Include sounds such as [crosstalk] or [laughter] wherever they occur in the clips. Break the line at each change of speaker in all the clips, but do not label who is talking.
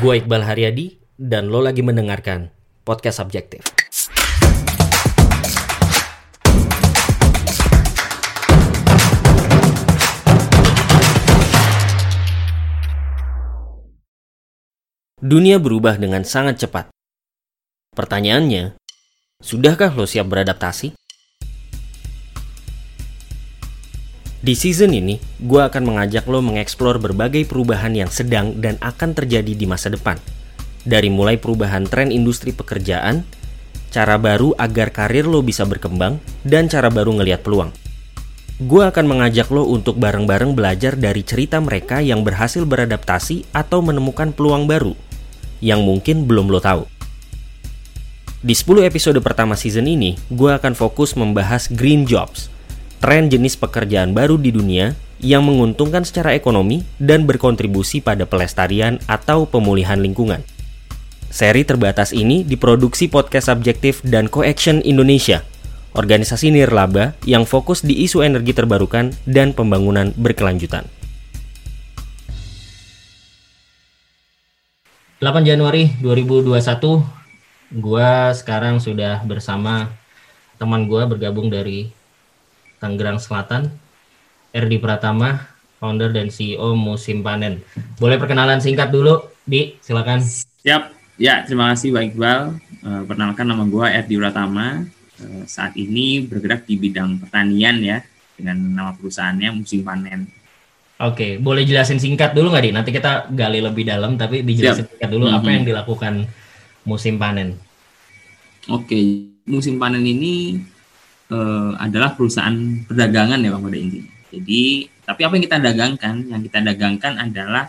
Gue Iqbal Haryadi dan lo lagi mendengarkan Podcast Subjektif. Dunia berubah dengan sangat cepat. Pertanyaannya, sudahkah lo siap beradaptasi? Di season ini, gue akan mengajak lo mengeksplor berbagai perubahan yang sedang dan akan terjadi di masa depan. Dari mulai perubahan tren industri pekerjaan, cara baru agar karir lo bisa berkembang, dan cara baru ngeliat peluang. Gue akan mengajak lo untuk bareng-bareng belajar dari cerita mereka yang berhasil beradaptasi atau menemukan peluang baru yang mungkin belum lo tahu. Di 10 episode pertama season ini, gue akan fokus membahas green jobs, tren jenis pekerjaan baru di dunia yang menguntungkan secara ekonomi dan berkontribusi pada pelestarian atau pemulihan lingkungan. Seri terbatas ini diproduksi podcast subjektif dan Coaction Indonesia, organisasi nirlaba yang fokus di isu energi terbarukan dan pembangunan berkelanjutan. 8 Januari 2021 gue sekarang sudah bersama teman gue bergabung dari Tangerang Selatan Erdi Pratama founder dan CEO Musim Panen boleh perkenalan singkat dulu Di silakan
Siap ya terima kasih Pak Iqbal uh, perkenalkan nama gue Erdi Pratama uh, saat ini bergerak di bidang pertanian ya dengan nama perusahaannya Musim Panen
Oke, boleh jelasin singkat dulu nggak di? Nanti kita gali lebih dalam, tapi dijelasin Siap. singkat dulu mm -hmm. apa yang dilakukan musim panen.
Oke, musim panen ini uh, adalah perusahaan perdagangan ya bang pada intinya. Jadi, tapi apa yang kita dagangkan? Yang kita dagangkan adalah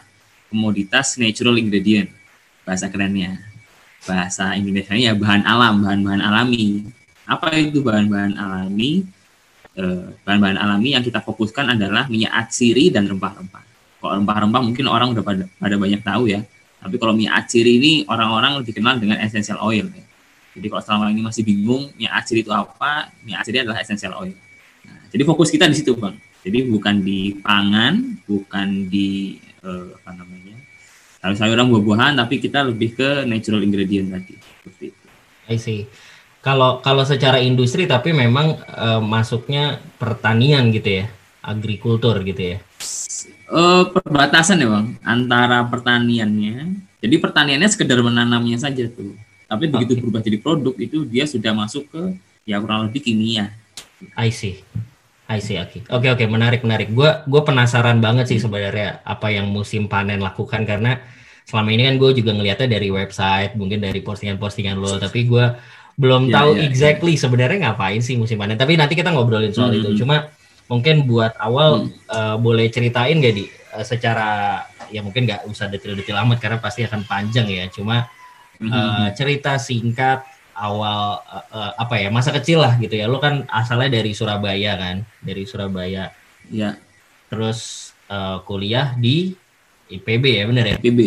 komoditas natural ingredient, bahasa kerennya. Bahasa Indonesia ya bahan alam, bahan-bahan alami. Apa itu bahan-bahan alami? Eh, bahan-bahan alami yang kita fokuskan adalah minyak atsiri dan rempah-rempah. Kalau rempah-rempah mungkin orang udah pada, pada banyak tahu ya. Tapi kalau minyak atsiri ini orang-orang lebih kenal dengan essential oil. Ya. Jadi kalau selama ini masih bingung minyak atsiri itu apa, minyak atsiri adalah essential oil. Nah, jadi fokus kita di situ bang. Jadi bukan di pangan, bukan di uh, apa namanya sayur-sayuran buah-buahan, tapi kita lebih ke natural ingredient tadi. Seperti itu.
I see kalau kalau secara industri tapi memang uh, masuknya pertanian gitu ya, agrikultur gitu ya.
Uh, perbatasan ya bang antara pertaniannya. Jadi pertaniannya sekedar menanamnya saja tuh. Tapi begitu okay. berubah jadi produk itu dia sudah masuk ke ya kurang lebih kimia.
I see. I see, Oke, okay. oke, okay, menarik, menarik. Gue gue penasaran banget sih sebenarnya apa yang musim panen lakukan karena selama ini kan gue juga ngelihatnya dari website, mungkin dari postingan-postingan lo, tapi gue belum yeah, tahu yeah, exactly yeah. sebenarnya ngapain sih musim panen. Tapi nanti kita ngobrolin soal mm -hmm. itu. Cuma mungkin buat awal mm. uh, boleh ceritain gak di uh, secara ya mungkin nggak usah detail-detail amat karena pasti akan panjang ya. Cuma mm -hmm. uh, cerita singkat awal uh, uh, apa ya masa kecil lah gitu ya. Lo kan asalnya dari Surabaya kan, dari Surabaya.
Ya. Yeah.
Terus uh, kuliah di IPB ya benar ya?
IPB.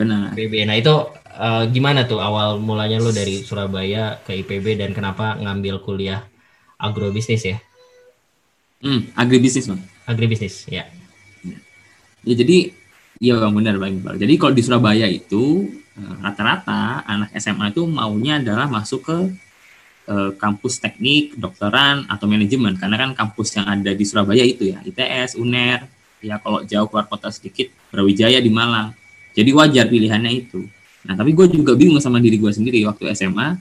Benar.
IPB. Nah itu uh, gimana tuh awal mulanya lo dari Surabaya ke IPB dan kenapa ngambil kuliah agrobisnis ya?
Hmm, agribisnis bang.
Agribisnis, ya.
Ya jadi, ya bang benar bang. Jadi kalau di Surabaya itu rata-rata anak SMA itu maunya adalah masuk ke uh, kampus teknik, dokteran atau manajemen karena kan kampus yang ada di Surabaya itu ya ITS, UNER, ya kalau jauh keluar kota sedikit Brawijaya di Malang. Jadi wajar pilihannya itu. Nah, tapi gue juga bingung sama diri gue sendiri waktu SMA.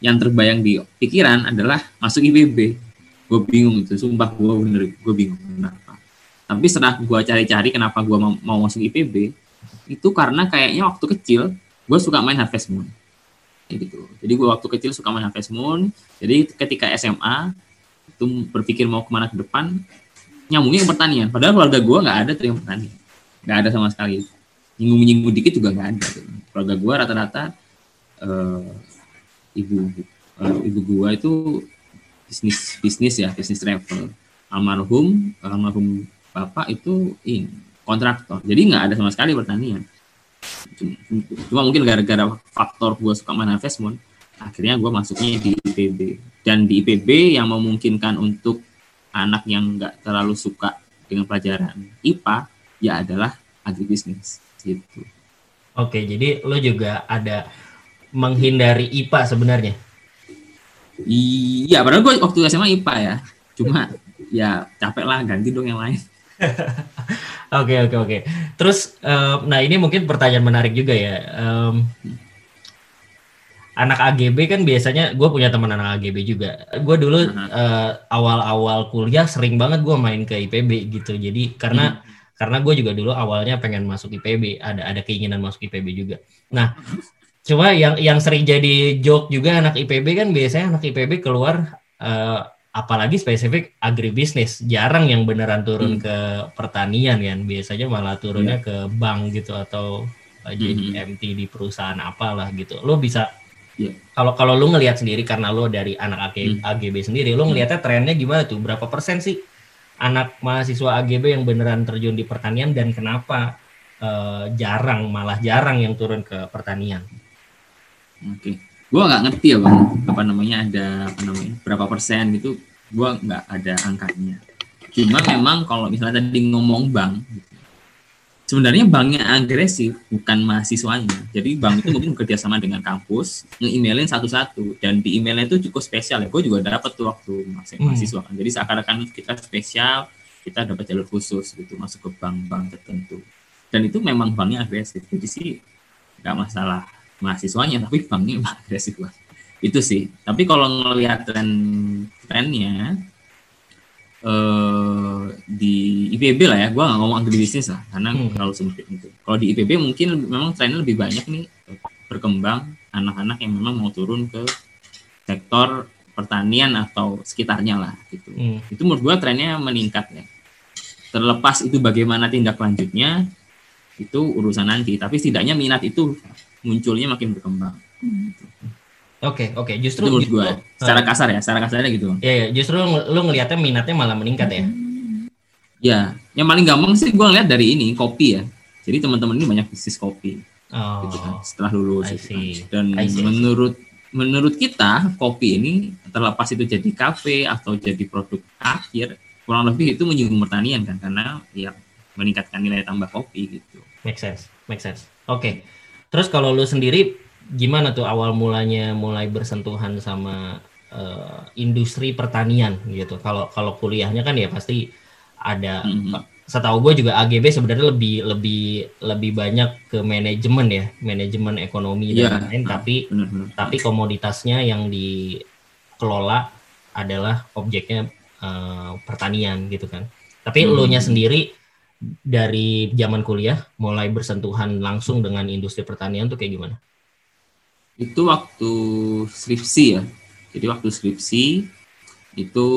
Yang terbayang di pikiran adalah masuk IPB. Gue bingung itu, sumpah gue bener, gue bingung kenapa. Tapi setelah gue cari-cari kenapa gue mau, mau masuk IPB, itu karena kayaknya waktu kecil gue suka main Harvest Moon. Gitu. Jadi gue waktu kecil suka main Harvest Moon. Jadi ketika SMA itu berpikir mau ke mana ke depan, nyambungnya ke pertanian. Padahal keluarga gue nggak ada tuh yang pertanian, nggak ada sama sekali nyinggung-nyinggung dikit juga nggak ada keluarga gue rata-rata uh, ibu uh, ibu gue itu bisnis bisnis ya bisnis travel almarhum almarhum bapak itu ini kontraktor jadi nggak ada sama sekali pertanian cuma mungkin gara-gara faktor gue suka main investment akhirnya gue masuknya di IPB dan di IPB yang memungkinkan untuk anak yang nggak terlalu suka dengan pelajaran IPA ya adalah agribisnis gitu.
Oke, jadi lo juga ada menghindari IPA sebenarnya.
Iya, padahal gue waktu SMA IPA ya. Cuma ya capek lah ganti dong yang lain. [laughs]
Oke oke oke. Terus, uh, nah ini mungkin pertanyaan menarik juga ya. Um, anak AGB kan biasanya gue punya teman anak AGB juga. Gue dulu uh, awal-awal kuliah sering banget gue main ke IPB gitu. Jadi karena hmm. karena gue juga dulu awalnya pengen masuk IPB, ada ada keinginan masuk IPB juga. Nah, cuma yang yang sering jadi joke juga anak IPB kan biasanya anak IPB keluar uh, apalagi spesifik agribisnis jarang yang beneran turun hmm. ke pertanian kan biasanya malah turunnya yeah. ke bank gitu atau uh, jadi hmm. MT di perusahaan apalah gitu lo bisa yeah. kalau kalau lo ngelihat sendiri karena lo dari anak AG, hmm. AGB sendiri lo hmm. ngelihatnya trennya gimana tuh berapa persen sih anak mahasiswa AGB yang beneran terjun di pertanian dan kenapa uh, jarang malah jarang yang turun ke pertanian
oke okay gue nggak ngerti ya bang. Apa namanya ada apa namanya berapa persen gitu gue nggak ada angkanya. Cuma memang kalau misalnya tadi ngomong bank gitu, sebenarnya banknya agresif bukan mahasiswanya. Jadi bank itu mungkin bekerja sama dengan kampus nge-emailin satu-satu dan di emailnya itu cukup spesial ya. Gue juga dapat tuh waktu masih hmm. mahasiswa kan. Jadi seakan-akan kita spesial kita dapat jalur khusus gitu masuk ke bank-bank tertentu. Dan itu memang banknya agresif. Jadi sih nggak masalah mahasiswanya tapi banknya agresif lah itu sih. Tapi kalau ngelihat tren trennya eh, di IPB lah ya gue nggak ngomong bisnis lah karena hmm. terlalu sempit itu kalau di IPB mungkin memang trennya lebih banyak nih berkembang anak-anak yang memang mau turun ke sektor pertanian atau sekitarnya lah gitu. Hmm. itu menurut gue trennya meningkat ya. Terlepas itu bagaimana tindak lanjutnya itu urusan nanti. Tapi setidaknya minat itu munculnya makin berkembang.
Oke, okay, oke. Okay. Justru
itu menurut gitu, gue, secara kasar ya, secara kasarnya gitu.
Iya, ya, justru lu ngelihatnya minatnya malah meningkat ya.
Ya, yang paling gampang sih gue ngeliat dari ini kopi ya. Jadi teman-teman ini banyak bisnis kopi. Oh, gitu kan, setelah lulus. Gitu kan. Dan menurut menurut kita kopi ini terlepas itu jadi kafe atau jadi produk akhir kurang lebih itu menyinggung pertanian kan karena ya meningkatkan nilai tambah kopi gitu.
Make sense, make sense. Oke. Okay. Terus kalau lu sendiri gimana tuh awal mulanya mulai bersentuhan sama uh, industri pertanian gitu? Kalau kalau kuliahnya kan ya pasti ada mm-hmm. setahu gue juga AGB sebenarnya lebih lebih lebih banyak ke manajemen ya, manajemen ekonomi dan yeah. lain tapi mm-hmm. tapi komoditasnya yang dikelola adalah objeknya uh, pertanian gitu kan. Tapi lu nya sendiri dari zaman kuliah mulai bersentuhan langsung dengan industri pertanian tuh kayak gimana?
Itu waktu skripsi ya. Jadi waktu skripsi itu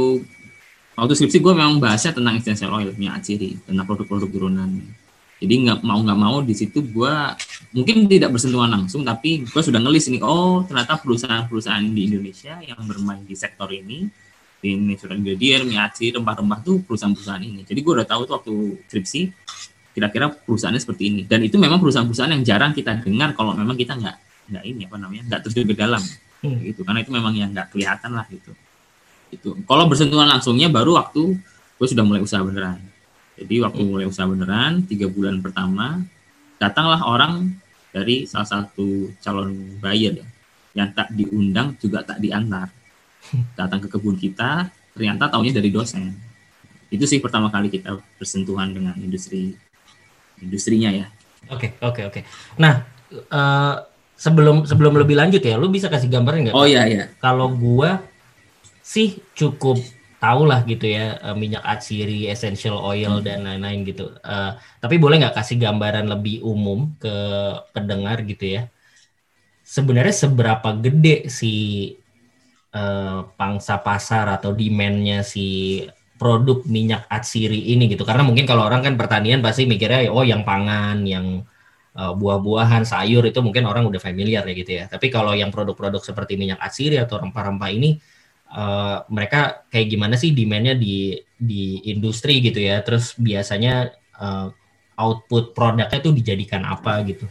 waktu skripsi gue memang bahasnya tentang essential oil minyak ciri tentang produk-produk turunan. Jadi nggak mau nggak mau di situ gue mungkin tidak bersentuhan langsung tapi gue sudah ngelis nih oh ternyata perusahaan-perusahaan di Indonesia yang bermain di sektor ini ini sudah ingredient, miaci, rempah-rempah tuh perusahaan-perusahaan ini. Jadi gue udah tahu tuh waktu skripsi kira-kira perusahaannya seperti ini. Dan itu memang perusahaan-perusahaan yang jarang kita dengar kalau memang kita nggak nggak ini apa namanya nggak terus ke dalam hmm. gitu. Karena itu memang yang nggak kelihatan lah gitu. Itu. Kalau bersentuhan langsungnya baru waktu gue sudah mulai usaha beneran. Jadi waktu hmm. mulai usaha beneran tiga bulan pertama datanglah orang dari salah satu calon buyer ya yang tak diundang juga tak diantar [laughs] datang ke kebun kita ternyata taunya dari dosen. Itu sih pertama kali kita bersentuhan dengan industri industrinya ya.
Oke okay, oke okay, oke. Okay. nah uh, sebelum sebelum lebih lanjut ya lu bisa kasih gambaran nggak?
Oh iya iya.
Kalau gua sih cukup tahu lah gitu ya uh, minyak atsiri essential oil hmm. dan lain-lain gitu. Uh, tapi boleh nggak kasih gambaran lebih umum ke pendengar gitu ya? Sebenarnya seberapa gede si uh, pangsa pasar atau demandnya si produk minyak atsiri ini gitu. Karena mungkin kalau orang kan pertanian pasti mikirnya oh yang pangan yang uh, buah-buahan sayur itu mungkin orang udah familiar ya gitu ya. Tapi kalau yang produk-produk seperti minyak atsiri atau rempah-rempah ini uh, mereka kayak gimana sih demandnya di di industri gitu ya? Terus biasanya uh, output produknya itu dijadikan apa gitu?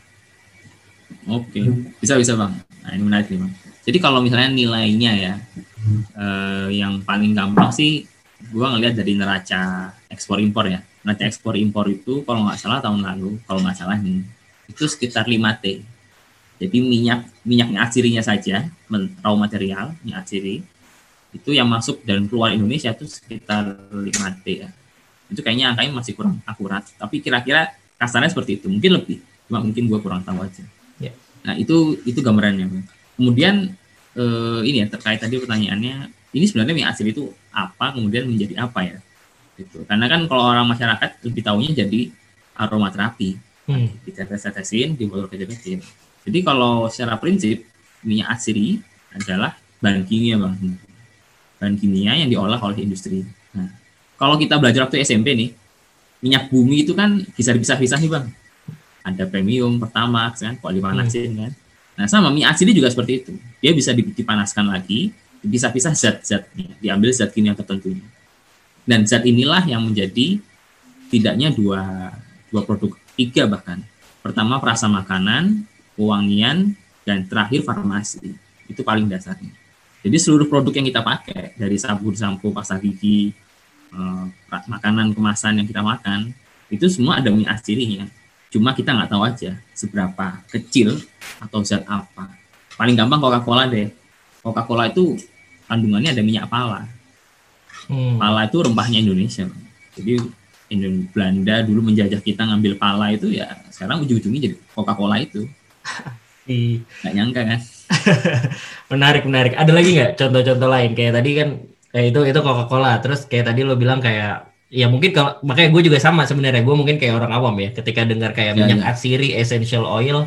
Oke. Bisa bisa bang. Nah ini menarik nih bang jadi kalau misalnya nilainya ya, eh, yang paling gampang sih, gue ngelihat dari neraca ekspor impor ya. Neraca ekspor impor itu kalau nggak salah tahun lalu, kalau nggak salah nih, itu sekitar 5 T. Jadi minyak minyaknya asirinya saja, raw material minyak asiri itu yang masuk dan keluar Indonesia itu sekitar 5 T ya. Itu kayaknya angkanya masih kurang akurat, tapi kira-kira kasarnya seperti itu, mungkin lebih. Cuma mungkin gua kurang tahu aja. Yeah. Nah, itu itu gambarannya. Kemudian eh, ini ya terkait tadi pertanyaannya, ini sebenarnya minyak asiri itu apa, kemudian menjadi apa ya? Gitu. Karena kan kalau orang masyarakat lebih tahunya jadi aromaterapi hmm. ditetes-tetesin kecil-kecil jadi kalau secara prinsip minyak asiri adalah bahan kimia bang bahan kimia yang diolah oleh industri nah kalau kita belajar waktu SMP nih minyak bumi itu kan bisa dipisah-pisah nih bang ada premium pertama kan polimanasin hmm. kan nah sama minyak asiri juga seperti itu. Dia bisa dipanaskan lagi dipisah-pisah zat-zatnya diambil zat kimia tertentu dan zat inilah yang menjadi tidaknya dua dua produk tiga bahkan. Pertama perasa makanan pewangian dan terakhir farmasi. Itu paling dasarnya. Jadi seluruh produk yang kita pakai dari sabun sampo pasta gigi eh, makanan kemasan yang kita makan itu semua ada minyak asirinya cuma kita nggak tahu aja seberapa kecil atau zat apa paling gampang Coca-Cola deh Coca-Cola itu kandungannya ada minyak pala hmm. pala itu rempahnya Indonesia jadi Indonesia Belanda dulu menjajah kita ngambil pala itu ya sekarang ujung-ujungnya jadi Coca-Cola itu. [laughs] Nggak nyangka kan? [laughs]
menarik menarik. Ada lagi nggak contoh-contoh lain kayak tadi kan kayak itu itu Coca-Cola. Terus kayak tadi lo bilang kayak ya mungkin kalau makanya gue juga sama sebenarnya gue mungkin kayak orang awam ya ketika dengar kayak ya, minyak ya. atsiri essential oil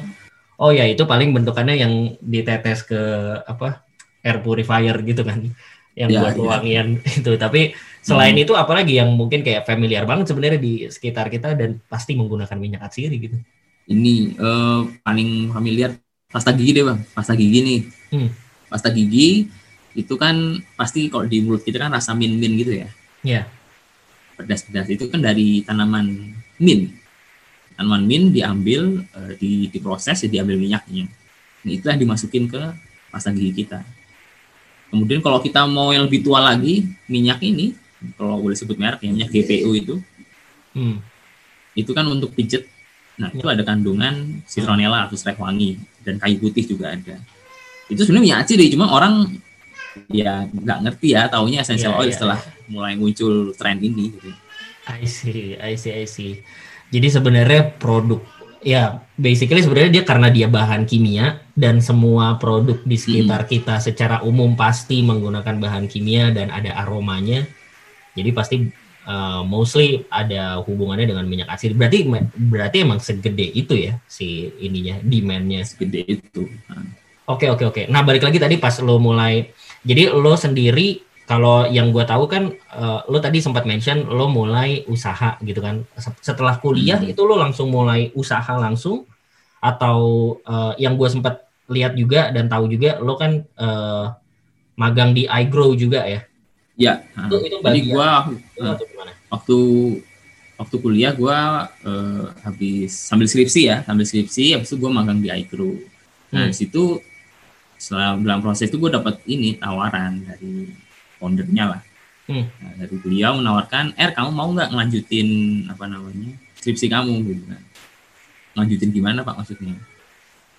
oh ya itu paling bentukannya yang ditetes ke apa air purifier gitu kan yang ya, buat ya. wangian [laughs] itu tapi Selain hmm. itu apalagi yang mungkin kayak familiar banget sebenarnya di sekitar kita dan pasti menggunakan minyak atsiri gitu.
Ini uh, paling familiar pasta gigi deh bang, pasta gigi nih. Hmm. Pasta gigi itu kan pasti kalau di mulut kita kan rasa min-min gitu ya.
Iya. Yeah.
Pedas-pedas itu kan dari tanaman min. Tanaman min diambil, uh, di, diproses, ya diambil minyaknya. Nah, itu yang dimasukin ke pasta gigi kita. Kemudian kalau kita mau yang lebih tua lagi, minyak ini kalau boleh sebut merek ya, minyak GPU itu hmm. itu kan untuk pijet nah itu ada kandungan citronella atau serai wangi dan kayu putih juga ada itu sebenarnya minyak aciri cuma orang ya nggak ngerti ya taunya essential yeah, oil yeah, setelah mulai muncul tren ini gitu.
I see, I see, I see. Jadi sebenarnya produk ya basically sebenarnya dia karena dia bahan kimia dan semua produk di sekitar hmm. kita secara umum pasti menggunakan bahan kimia dan ada aromanya jadi pasti uh, mostly ada hubungannya dengan minyak asin. Berarti berarti emang segede itu ya si ininya demandnya.
Segede itu.
Oke oke oke. Nah balik lagi tadi pas lo mulai, jadi lo sendiri kalau yang gue tahu kan uh, lo tadi sempat mention lo mulai usaha gitu kan. Setelah kuliah hmm. itu lo langsung mulai usaha langsung atau uh, yang gue sempat lihat juga dan tahu juga lo kan uh, magang di iGrow juga ya.
Ya. Itu, itu Jadi gua uh, waktu waktu kuliah gua uh, habis sambil skripsi ya, sambil skripsi habis itu gua magang di iCrew. Nah, hmm. di situ setelah dalam proses itu gue dapat ini tawaran dari foundernya lah. Hmm. Nah, dari beliau menawarkan, "Er, kamu mau nggak ngelanjutin apa namanya? skripsi kamu gitu kan." Lanjutin gimana, Pak maksudnya?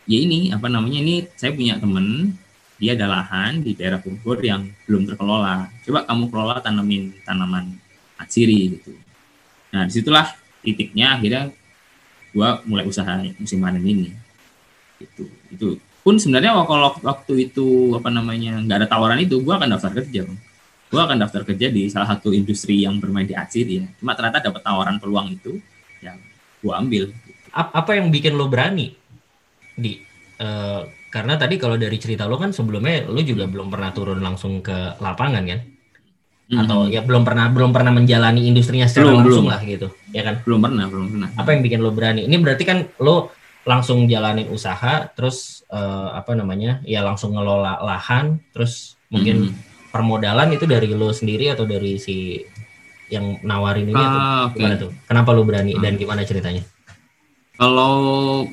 Ya ini, apa namanya? Ini saya punya temen dia ada lahan di daerah Bogor yang belum terkelola. Coba kamu kelola tanamin tanaman atsiri gitu. Nah di situlah titiknya akhirnya gua mulai usaha musim panen ini. Itu itu pun sebenarnya kalau waktu itu apa namanya nggak ada tawaran itu gua akan daftar kerja. Gua akan daftar kerja di salah satu industri yang bermain di atsiri ya. Cuma ternyata dapat tawaran peluang itu, ya gua ambil.
Apa yang bikin lo berani di uh, karena tadi kalau dari cerita lo kan sebelumnya lo juga belum pernah turun langsung ke lapangan kan? Mm-hmm. Atau ya belum pernah belum pernah menjalani industrinya secara belum, langsung belum. lah gitu, ya kan?
Belum pernah, belum pernah.
Apa yang bikin lo berani? Ini berarti kan lo langsung jalanin usaha, terus uh, apa namanya? Ya langsung ngelola lahan, terus mungkin mm-hmm. permodalan itu dari lo sendiri atau dari si yang nawarin ini ah, atau okay. gimana tuh? Kenapa lo berani ah. dan gimana ceritanya?
Kalau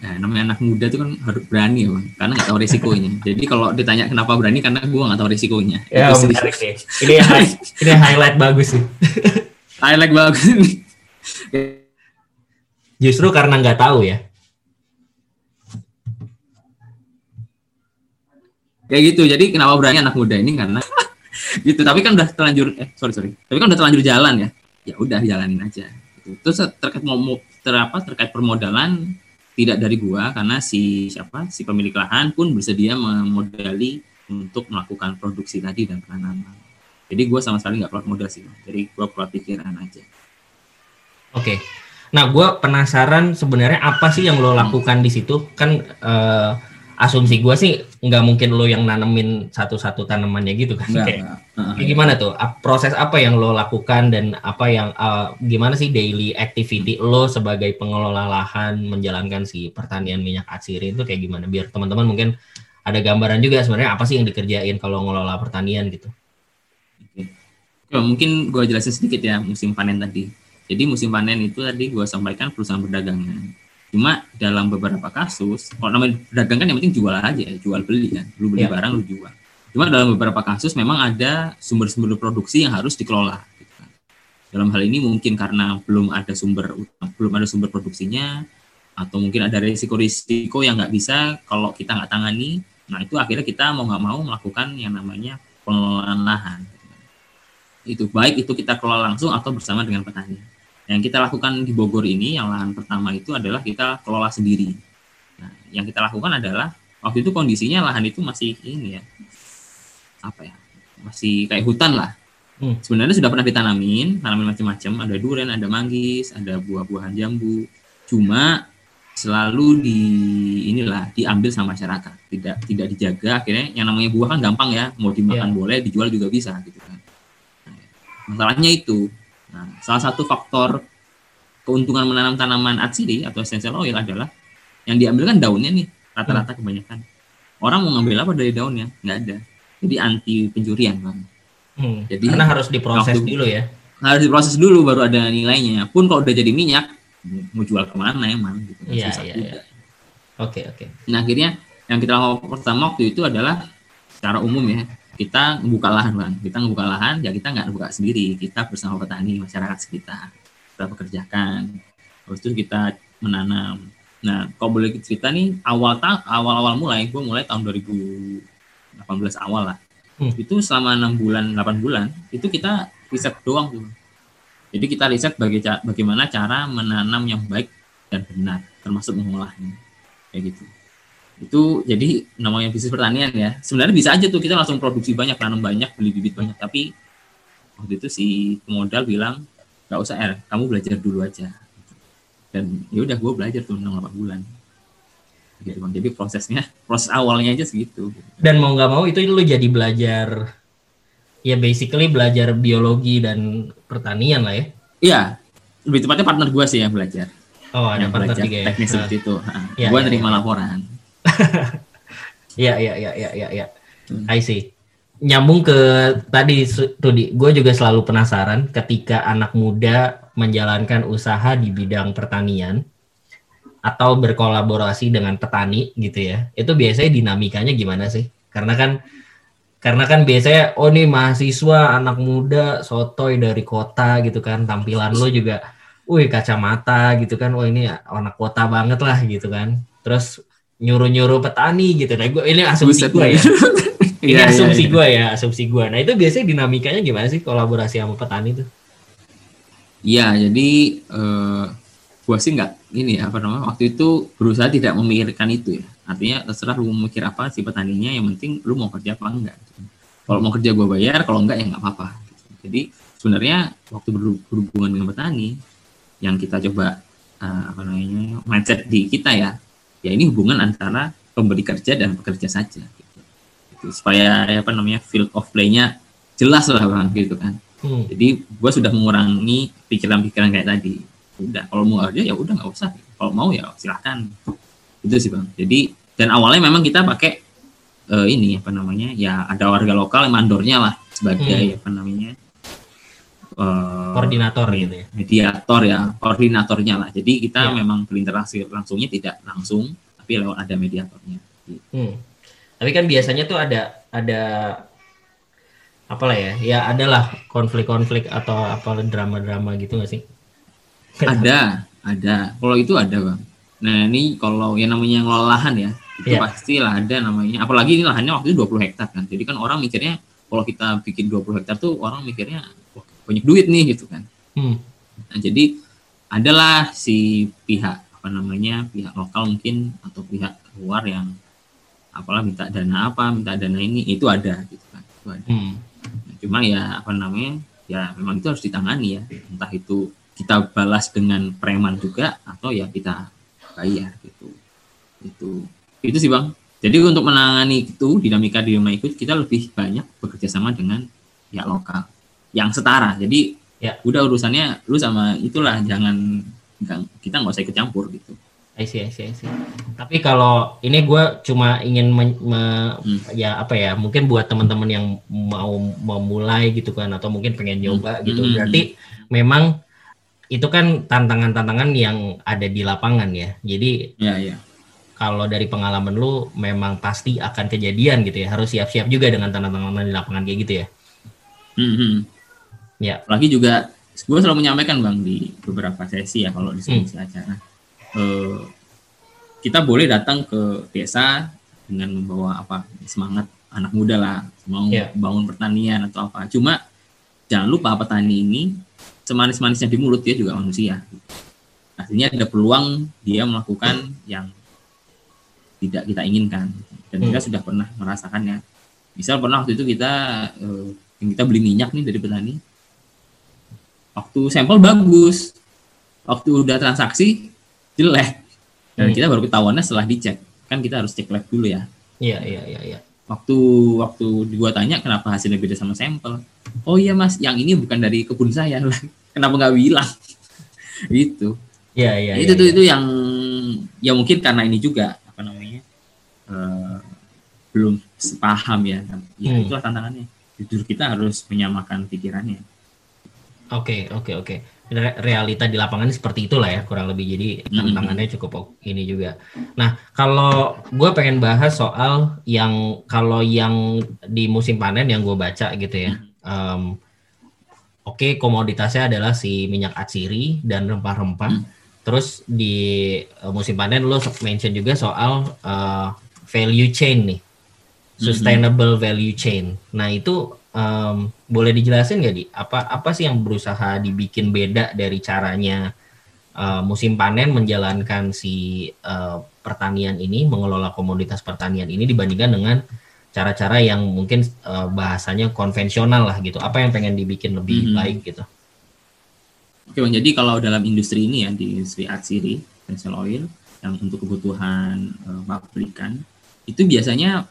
Nah, namanya anak muda itu kan harus berani ya, bang. Karena nggak tahu resikonya. [laughs] Jadi kalau ditanya kenapa berani, karena gue nggak tahu resikonya.
Ya, itu menarik sih. Ini high, [laughs] ini highlight bagus sih.
highlight bagus [laughs]
Justru karena nggak tahu ya.
Kayak gitu. Jadi kenapa berani anak muda ini? Karena [laughs] gitu. Tapi kan udah terlanjur eh sorry sorry. Tapi kan udah terlanjur jalan ya. Ya udah jalanin aja. Gitu. terus terkait mau ter, terkait permodalan tidak dari gua. Karena si siapa? Si pemilik lahan pun bersedia memodali untuk melakukan produksi tadi dan penanaman. Jadi gua sama sekali nggak perlu modal sih jadi gua perlu pikiran aja.
Oke. Okay. nah gua penasaran sebenarnya apa sih yang lo lakukan hmm. di situ? Kan uh, asumsi gue sih nggak mungkin lo yang nanemin satu-satu tanamannya gitu kan.
Enggak, kayak,
kayak gimana tuh? Proses apa yang lo lakukan dan apa yang uh, gimana sih daily activity lo sebagai pengelola lahan menjalankan si pertanian minyak atsiri itu kayak gimana? Biar teman-teman mungkin ada gambaran juga sebenarnya apa sih yang dikerjain kalau ngelola pertanian gitu.
Oke. mungkin gue jelasin sedikit ya musim panen tadi. Jadi musim panen itu tadi gue sampaikan perusahaan perdagangan Cuma dalam beberapa kasus, kalau namanya dagang kan yang penting jual aja, jual beli kan. Lu beli ya. barang, lu jual. Cuma dalam beberapa kasus memang ada sumber-sumber produksi yang harus dikelola. Gitu kan. Dalam hal ini mungkin karena belum ada sumber belum ada sumber produksinya, atau mungkin ada risiko-risiko yang nggak bisa kalau kita nggak tangani. Nah itu akhirnya kita mau nggak mau melakukan yang namanya pengelolaan lahan. Itu baik itu kita kelola langsung atau bersama dengan petani. Yang kita lakukan di Bogor ini, yang lahan pertama itu adalah kita kelola sendiri. Nah, yang kita lakukan adalah waktu itu kondisinya lahan itu masih ini ya, apa ya, masih kayak hutan lah. Hmm. Sebenarnya sudah pernah ditanamin, tanamin macam-macam, ada durian, ada manggis, ada buah-buahan jambu. Cuma selalu di inilah diambil sama masyarakat, tidak tidak dijaga. Akhirnya yang namanya buah kan gampang ya, mau dimakan yeah. boleh, dijual juga bisa gitu kan. Nah, masalahnya itu Nah, salah satu faktor keuntungan menanam tanaman atsiri atau essential oil adalah yang diambil kan daunnya nih rata-rata kebanyakan. Orang mau ngambil apa dari daunnya? Nggak ada. Jadi anti pencurian kan.
Hmm, Jadi karena harus diproses waktu, dulu ya.
Harus diproses dulu baru ada nilainya. Pun kalau udah jadi minyak mau jual ke mana emang gitu.
Iya iya iya. Oke oke.
Nah akhirnya yang kita lakukan pertama waktu itu adalah secara umum ya kita membuka lahan bang. Kita membuka lahan ya kita nggak buka sendiri. Kita bersama petani masyarakat sekitar. Kita pekerjakan. Terus itu kita menanam. Nah kalau boleh cerita nih awal ta awal awal mulai gue mulai tahun 2018 awal lah. Hmm. itu selama enam bulan 8 bulan itu kita riset doang tuh jadi kita riset baga bagaimana cara menanam yang baik dan benar termasuk mengolahnya. Kayak gitu itu jadi namanya bisnis pertanian ya. Sebenarnya bisa aja tuh kita langsung produksi banyak tanam banyak beli bibit banyak. Tapi waktu itu si modal bilang nggak usah er. Kamu belajar dulu aja. Dan ya udah gue belajar tuh enam bulan. Gitu bang jadi prosesnya proses awalnya aja segitu.
Dan mau nggak mau itu lu jadi belajar ya basically belajar biologi dan pertanian lah ya?
Iya. Lebih tepatnya partner gue sih yang belajar.
Oh ada
yang
partner
belajar juga ya? teknik seperti itu. Ya, gue ya, terima ya. laporan [laughs]
Iya, iya, iya, iya, iya, ya. I see. Nyambung ke tadi Rudi, gue juga selalu penasaran ketika anak muda menjalankan usaha di bidang pertanian atau berkolaborasi dengan petani gitu ya. Itu biasanya dinamikanya gimana sih? Karena kan karena kan biasanya oh nih mahasiswa anak muda sotoy dari kota gitu kan tampilan lo juga wih kacamata gitu kan oh ini anak kota banget lah gitu kan terus nyuruh-nyuruh petani gitu. Nah, gue ini asumsi gue ya. [laughs] ini ya, asumsi ya, gue ya, asumsi gue. Nah, itu biasanya dinamikanya gimana sih kolaborasi sama petani itu?
Iya, jadi uh, gue sih nggak ini ya, apa namanya waktu itu berusaha tidak memikirkan itu ya. Artinya terserah lu memikir apa si petaninya, yang penting lu mau kerja apa enggak. Kalau mau kerja gue bayar, kalau enggak ya nggak apa-apa. Jadi sebenarnya waktu berhubungan dengan petani, yang kita coba uh, apa namanya mindset di kita ya ya ini hubungan antara pemberi kerja dan pekerja saja gitu. gitu. supaya ya, apa namanya field of play-nya jelas lah bang gitu kan hmm. jadi gue sudah mengurangi pikiran-pikiran kayak tadi udah kalau mau kerja ya udah nggak usah kalau mau ya silahkan itu sih bang jadi dan awalnya memang kita pakai uh, ini apa namanya ya ada warga lokal yang mandornya lah sebagai hmm. apa namanya
uh, koordinator gitu ya.
mediator ya koordinatornya lah. Jadi kita ya. memang berinteraksi langsungnya tidak langsung tapi lewat ada mediatornya.
Hmm. tapi kan biasanya tuh ada ada apa lah ya ya adalah konflik-konflik atau apa drama-drama gitu gak sih?
Ada [laughs] ada. Kalau itu ada bang. Nah ini kalau yang namanya ngelola lahan ya itu yeah. pastilah ada namanya. Apalagi ini lahannya waktu itu 20 hektar kan. Jadi kan orang mikirnya kalau kita bikin 20 hektar tuh orang mikirnya banyak duit nih gitu kan. Hmm. nah jadi adalah si pihak apa namanya pihak lokal mungkin atau pihak luar yang apalah minta dana apa minta dana ini itu ada gitu kan itu ada. Hmm. nah, cuma ya apa namanya ya memang itu harus ditangani ya. Entah itu kita balas dengan preman juga atau ya kita bayar gitu. Itu itu sih bang. Jadi untuk menangani itu dinamika di rumah ikut kita lebih banyak bekerja sama dengan pihak lokal yang setara jadi ya udah urusannya lu sama itulah jangan kita nggak usah ikut campur gitu
I see, I see, I see. Tapi kalau ini gue cuma ingin me, me, hmm. ya apa ya, mungkin buat teman-teman yang mau memulai gitu kan, atau mungkin pengen nyoba hmm. gitu. Hmm. Berarti memang itu kan tantangan-tantangan yang ada di lapangan ya. Jadi ya, ya kalau dari pengalaman lu memang pasti akan kejadian gitu ya harus siap-siap juga dengan tantangan di lapangan kayak gitu ya
hmm. Ya. Lagi juga gue selalu menyampaikan bang di beberapa sesi ya kalau di sesi hmm. acara. Uh, kita boleh datang ke desa dengan membawa apa semangat anak muda lah. Mau yeah. bangun pertanian atau apa. Cuma jangan lupa petani ini semanis-manisnya di mulut dia juga manusia. Artinya ada peluang dia melakukan yang tidak kita inginkan. Dan hmm. kita sudah pernah merasakannya. Misal pernah waktu itu kita uh, kita beli minyak nih dari petani waktu sampel bagus. Waktu udah transaksi jelek. Dan hmm. kita baru ketahuannya setelah dicek. Kan kita harus cek lab dulu ya.
Iya iya iya iya.
Waktu waktu gua tanya kenapa hasilnya beda sama sampel? Oh iya mas yang ini bukan dari kebun saya. [laughs] Kenapa nggak bilang? [laughs] Gitu.
Iya, iya,
itu
ya,
tuh
ya.
itu yang ya mungkin karena ini juga apa namanya uh, belum sepaham ya. Ya hmm. itulah tantangannya. Jujur kita harus menyamakan pikirannya
oke okay, oke okay, oke. Okay. realita di lapangan seperti itulah ya kurang lebih. Jadi tantangannya cukup ini juga. Nah kalau gue pengen bahas soal yang kalau yang di musim panen yang gue baca gitu ya. Um, oke okay, komoditasnya adalah si minyak atsiri dan rempah-rempah. Hmm Terus di uh, musim panen lo mention juga soal uh, value chain nih, sustainable value chain. Nah itu um, boleh dijelasin nggak di apa apa sih yang berusaha dibikin beda dari caranya uh, musim panen menjalankan si uh, pertanian ini, mengelola komoditas pertanian ini dibandingkan dengan cara-cara yang mungkin uh, bahasanya konvensional lah gitu. Apa yang pengen dibikin lebih mm-hmm. baik gitu?
Oke bang, jadi kalau dalam industri ini ya, di industri atsiri, essential oil, yang untuk kebutuhan uh, pabrikan, itu biasanya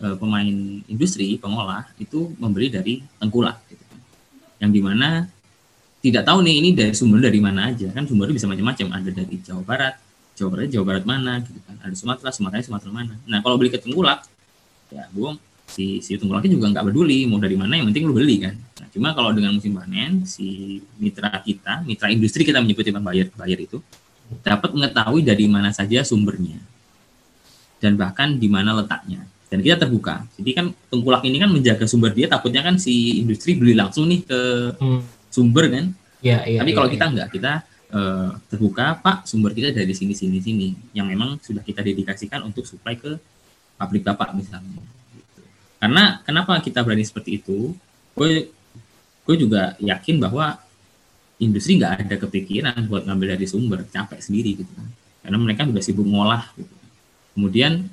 uh, pemain industri, pengolah, itu membeli dari tengkulak. Gitu. Kan. Yang di mana tidak tahu nih ini dari sumber dari mana aja, kan sumbernya bisa macam-macam, ada dari Jawa Barat, Jawa Barat, Jawa Barat mana, gitu kan. ada Sumatera, Sumatera, Sumatera mana. Nah kalau beli ke tengkulak, ya gue si si tengkulaknya juga nggak peduli mau dari mana yang penting lu beli kan nah, cuma kalau dengan musim panen si mitra kita mitra industri kita menyebutnya bayar bayar itu dapat mengetahui dari mana saja sumbernya dan bahkan di mana letaknya dan kita terbuka jadi kan tengkulak ini kan menjaga sumber dia takutnya kan si industri beli langsung nih ke hmm. sumber kan
ya, ya,
tapi
ya,
kalau
ya.
kita enggak kita uh, terbuka pak sumber kita dari sini sini sini yang memang sudah kita dedikasikan untuk supply ke pabrik bapak misalnya karena kenapa kita berani seperti itu? Gue gue juga yakin bahwa industri nggak ada kepikiran buat ngambil dari sumber, capek sendiri gitu kan. Karena mereka juga sibuk ngolah gitu. Kemudian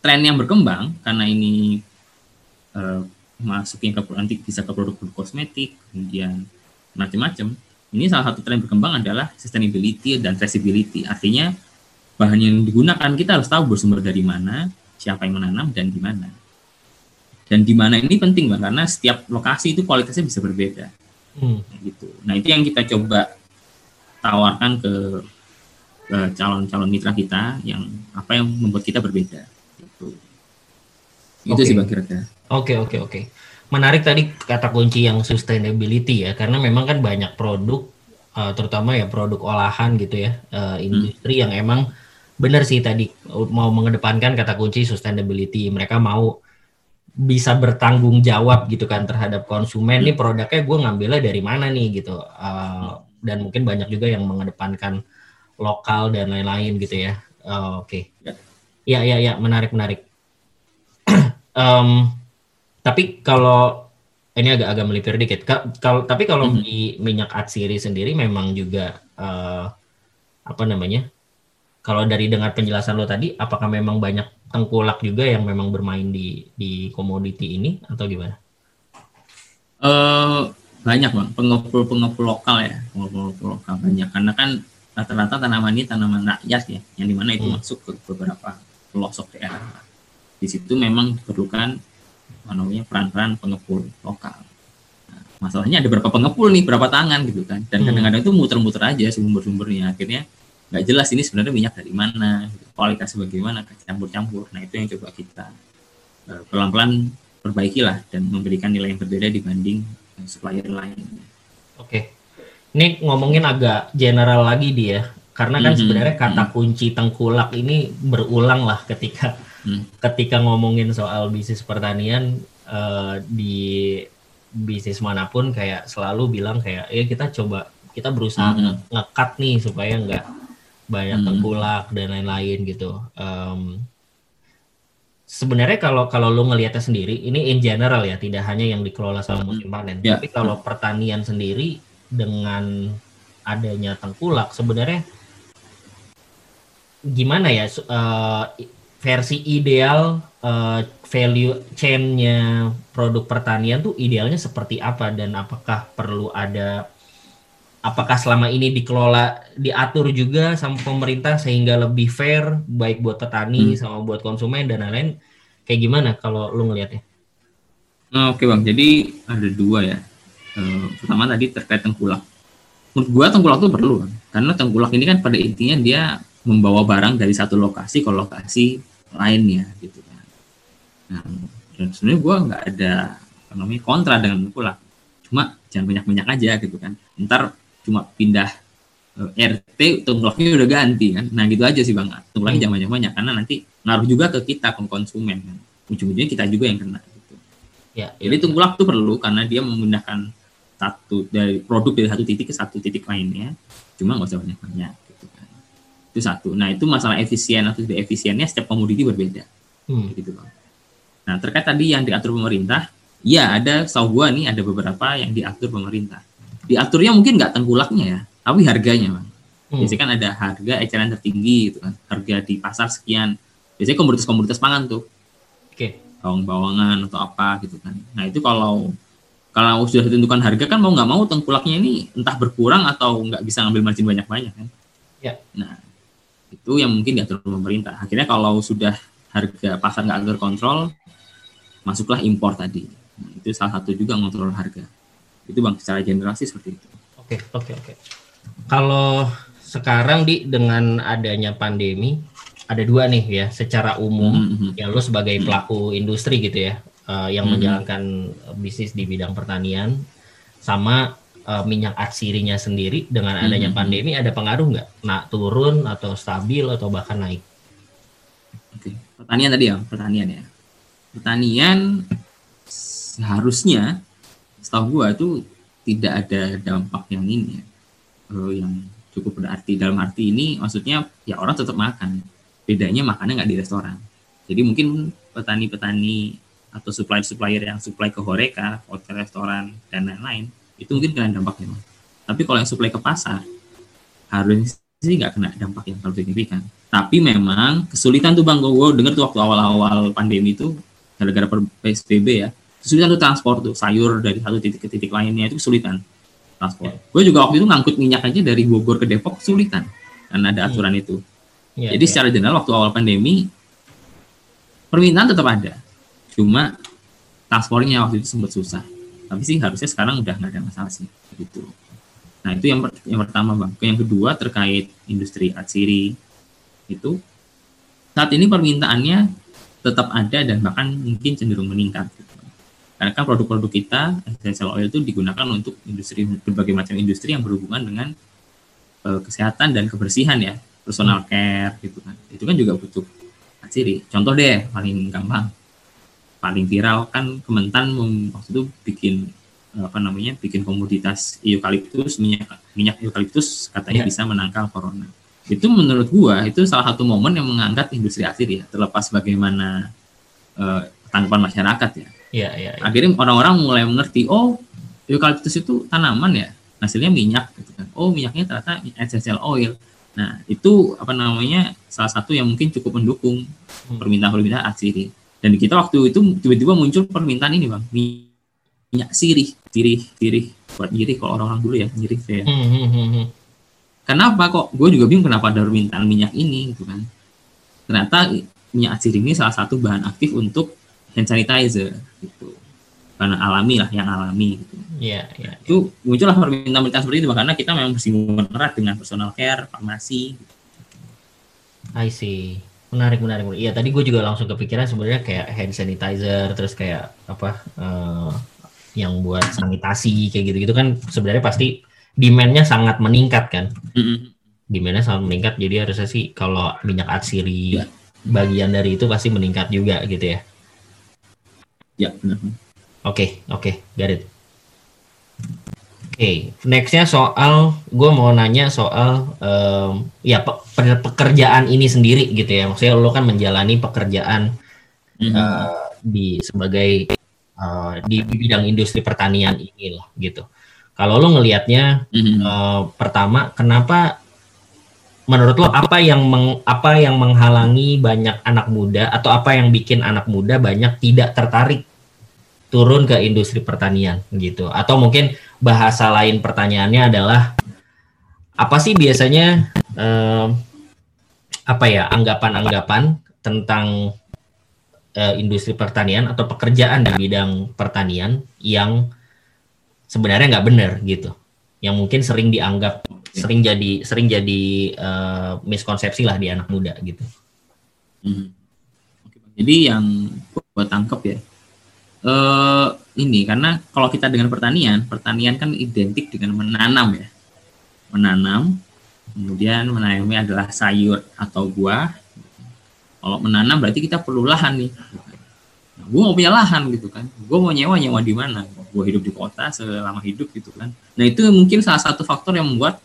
tren yang berkembang karena ini uh, masukin ke nanti bisa ke produk-produk kosmetik, kemudian macam-macam. Ini salah satu tren berkembang adalah sustainability dan traceability. Artinya bahan yang digunakan kita harus tahu bersumber dari mana, siapa yang menanam dan di mana dan di mana ini penting bang karena setiap lokasi itu kualitasnya bisa berbeda hmm. gitu nah itu yang kita coba tawarkan ke calon-calon mitra kita yang apa yang membuat kita berbeda. Itu okay. sih bang kira-kira
oke oke oke menarik tadi kata kunci yang sustainability ya karena memang kan banyak produk uh, terutama ya produk olahan gitu ya uh, industri hmm. yang emang benar sih tadi mau mengedepankan kata kunci sustainability mereka mau bisa bertanggung jawab gitu kan terhadap konsumen nih produknya gue ngambilnya dari mana nih gitu uh, dan mungkin banyak juga yang mengedepankan lokal dan lain-lain gitu ya uh, oke okay. Ya. Iya iya iya menarik menarik. Um, tapi kalau ini agak agak melipir dikit. Kalau tapi kalau mm -hmm. di minyak atsiri sendiri memang juga uh, apa namanya? Kalau dari dengar penjelasan lo tadi, apakah memang banyak tengkulak juga yang memang bermain di di komoditi ini atau gimana?
Uh, banyak bang, pengepul pengepul lokal ya, pengepul lokal banyak karena kan rata-rata tanaman ini tanaman rakyat ya, yang di mana itu hmm. masuk ke beberapa pelosok daerah. Di situ memang diperlukan namanya peran-peran pengepul lokal. Nah, masalahnya ada berapa pengepul nih, berapa tangan gitu kan, dan hmm. kadang-kadang itu muter-muter aja sumber-sumbernya, akhirnya nggak jelas ini sebenarnya minyak dari mana, gitu. kualitasnya bagaimana, campur-campur. Nah itu yang coba kita uh, pelan-pelan perbaiki lah dan memberikan nilai yang berbeda dibanding uh, supplier lain.
Oke, ini ngomongin agak general lagi dia, karena kan mm -hmm. sebenarnya kata mhm. kunci tengkulak ini berulang lah ketika mm. ketika ngomongin soal bisnis pertanian uh, di bisnis mana pun kayak selalu bilang kayak ya kita coba kita berusaha mm -hmm. ngekat nih supaya nggak banyak mm -hmm. tengkulak dan lain-lain gitu. Um, sebenarnya kalau kalau lu ngelihatnya sendiri ini in general ya tidak hanya yang dikelola sama musim panen, yeah. tapi kalau pertanian sendiri dengan adanya tengkulak sebenarnya gimana ya uh, versi ideal uh, value chain-nya produk pertanian tuh idealnya seperti apa? Dan apakah perlu ada apakah selama ini dikelola diatur juga sama pemerintah sehingga lebih fair baik buat petani hmm. sama buat konsumen dan lain-lain? Kayak gimana kalau lu ngelihatnya?
Oke bang, jadi ada dua ya. Uh, pertama tadi terkait tengkulak. Menurut gua tengkulak itu perlu karena tengkulak ini kan pada intinya dia membawa barang dari satu lokasi ke lokasi lainnya gitu kan. Nah dan sebenarnya gua nggak ada namanya kontra dengan tengkulak cuma jangan banyak banyak aja gitu kan. Ntar cuma pindah uh, eh, RT tengkulaknya udah ganti kan. Nah gitu aja sih bang. Tengkulaknya hmm. jangan banyak banyak karena nanti ngaruh juga ke kita ke konsumen kan. Ujung-ujungnya kita juga yang kena gitu. Ya, jadi ya, tengkulak itu perlu karena dia memindahkan satu dari produk dari satu titik ke satu titik lainnya. Cuma nggak usah banyak banyak itu satu nah itu masalah efisien atau tidak efisiennya setiap komoditi berbeda hmm. gitu bang nah terkait tadi yang diatur pemerintah ya ada setahu gua nih ada beberapa yang diatur pemerintah diaturnya mungkin nggak tengkulaknya ya tapi harganya bang hmm. biasanya kan ada harga eceran tertinggi gitu kan harga di pasar sekian biasanya komoditas-komoditas pangan tuh oke okay. bawang-bawangan atau apa gitu kan nah itu kalau kalau sudah ditentukan harga kan mau nggak mau tengkulaknya ini entah berkurang atau nggak bisa ngambil margin banyak-banyak kan. Ya. Nah itu yang mungkin diatur pemerintah. Akhirnya kalau sudah harga pasar nggak terkontrol, masuklah impor tadi. Nah, itu salah satu juga mengontrol harga. Itu bang secara general sih seperti itu.
Oke oke oke. Kalau sekarang di dengan adanya pandemi ada dua nih ya secara umum mm -hmm. ya lo sebagai pelaku industri gitu ya uh, yang hmm. menjalankan bisnis di bidang pertanian sama uh, minyak atsirinya sendiri dengan adanya hmm. pandemi ada pengaruh nggak? Nah turun atau stabil atau bahkan naik?
Oke, pertanian tadi ya, pertanian ya. Pertanian seharusnya setahu gua itu tidak ada dampak yang ini ya, uh, yang cukup berarti dalam arti ini maksudnya ya orang tetap makan bedanya makannya nggak di restoran jadi mungkin petani-petani atau supplier-supplier yang supply ke horeca, hotel, restoran, dan lain-lain, itu mungkin kena dampaknya. Tapi kalau yang supply ke pasar, harusnya sih nggak kena dampak yang terlalu signifikan. Tapi memang kesulitan tuh bang, gue denger tuh waktu awal-awal pandemi itu, gara-gara PSBB ya, kesulitan tuh transport tuh, sayur dari satu titik ke titik lainnya itu kesulitan transport. Gue juga waktu itu ngangkut minyak aja dari Bogor ke Depok kesulitan, karena ada aturan hmm. itu. Yeah, Jadi yeah. secara general waktu awal pandemi, permintaan tetap ada, cuma transportnya waktu itu sempat susah tapi sih harusnya sekarang udah nggak ada masalah sih gitu. Nah itu yang yang pertama bang. Yang kedua terkait industri atsiri itu saat ini permintaannya tetap ada dan bahkan mungkin cenderung meningkat gitu. karena kan produk-produk kita essential oil itu digunakan untuk industri berbagai macam industri yang berhubungan dengan uh, kesehatan dan kebersihan ya personal care gitu kan. Itu kan juga butuh atsiri. Contoh deh paling gampang paling viral kan Kementan waktu itu bikin apa namanya bikin komoditas eukaliptus minyak minyak eukaliptus katanya yeah. bisa menangkal corona. itu menurut gua itu salah satu momen yang mengangkat industri atsiri ya terlepas bagaimana uh, tanggapan masyarakat ya.
Iya, iya. Ya.
Akhirnya orang-orang mulai mengerti, oh eukaliptus itu tanaman ya, hasilnya minyak gitu kan. Oh minyaknya ternyata essential oil. Nah itu apa namanya salah satu yang mungkin cukup mendukung hmm. permintaan-permintaan atsiri. Dan kita waktu itu tiba-tiba muncul permintaan ini bang, minyak sirih, sirih, sirih buat nyirih kalau orang-orang dulu ya nyirih ya. Hmm, hmm, hmm, hmm. Kenapa kok? Gue juga bingung kenapa ada permintaan minyak ini gitu kan. Ternyata minyak atsiri ini salah satu bahan aktif untuk hand sanitizer gitu. Bahan alami lah, yang alami gitu.
Iya, iya.
Itu muncullah permintaan-permintaan seperti itu karena kita memang bersinggungan erat dengan personal care, farmasi.
I see. Menarik, menarik. Iya, tadi gue juga langsung kepikiran sebenarnya kayak hand sanitizer, terus kayak apa uh, yang buat sanitasi kayak gitu-gitu kan sebenarnya pasti demandnya sangat meningkat kan. Mm-hmm. Demandnya sangat meningkat, jadi harusnya sih kalau minyak atsiri yeah. bagian dari itu pasti meningkat juga gitu ya.
Ya.
Oke, okay, oke, okay, got it. Oke, okay, nextnya soal, gue mau nanya soal um, ya pe pekerjaan ini sendiri gitu ya. Maksudnya lo kan menjalani pekerjaan mm -hmm. uh, di sebagai uh, di bidang industri pertanian ini lah gitu. Kalau lo ngelihatnya mm-hmm. uh, pertama, kenapa menurut lo apa yang meng, apa yang menghalangi banyak anak muda atau apa yang bikin anak muda banyak tidak tertarik turun ke industri pertanian gitu? Atau mungkin bahasa lain pertanyaannya adalah apa sih biasanya uh, apa ya anggapan-anggapan tentang uh, industri pertanian atau pekerjaan di bidang pertanian yang sebenarnya nggak benar gitu yang mungkin sering dianggap sering jadi sering jadi uh, miskonsepsi lah di anak muda gitu.
Hmm. Jadi yang buat tangkep ya uh, ini karena kalau kita dengan pertanian, pertanian kan identik dengan menanam ya, menanam, kemudian menanamnya adalah sayur atau buah. Kalau menanam berarti kita perlu lahan nih. Nah, gue mau punya lahan gitu kan, gue mau nyewa nyewa di mana? gue hidup di kota selama hidup gitu kan nah itu mungkin salah satu faktor yang membuat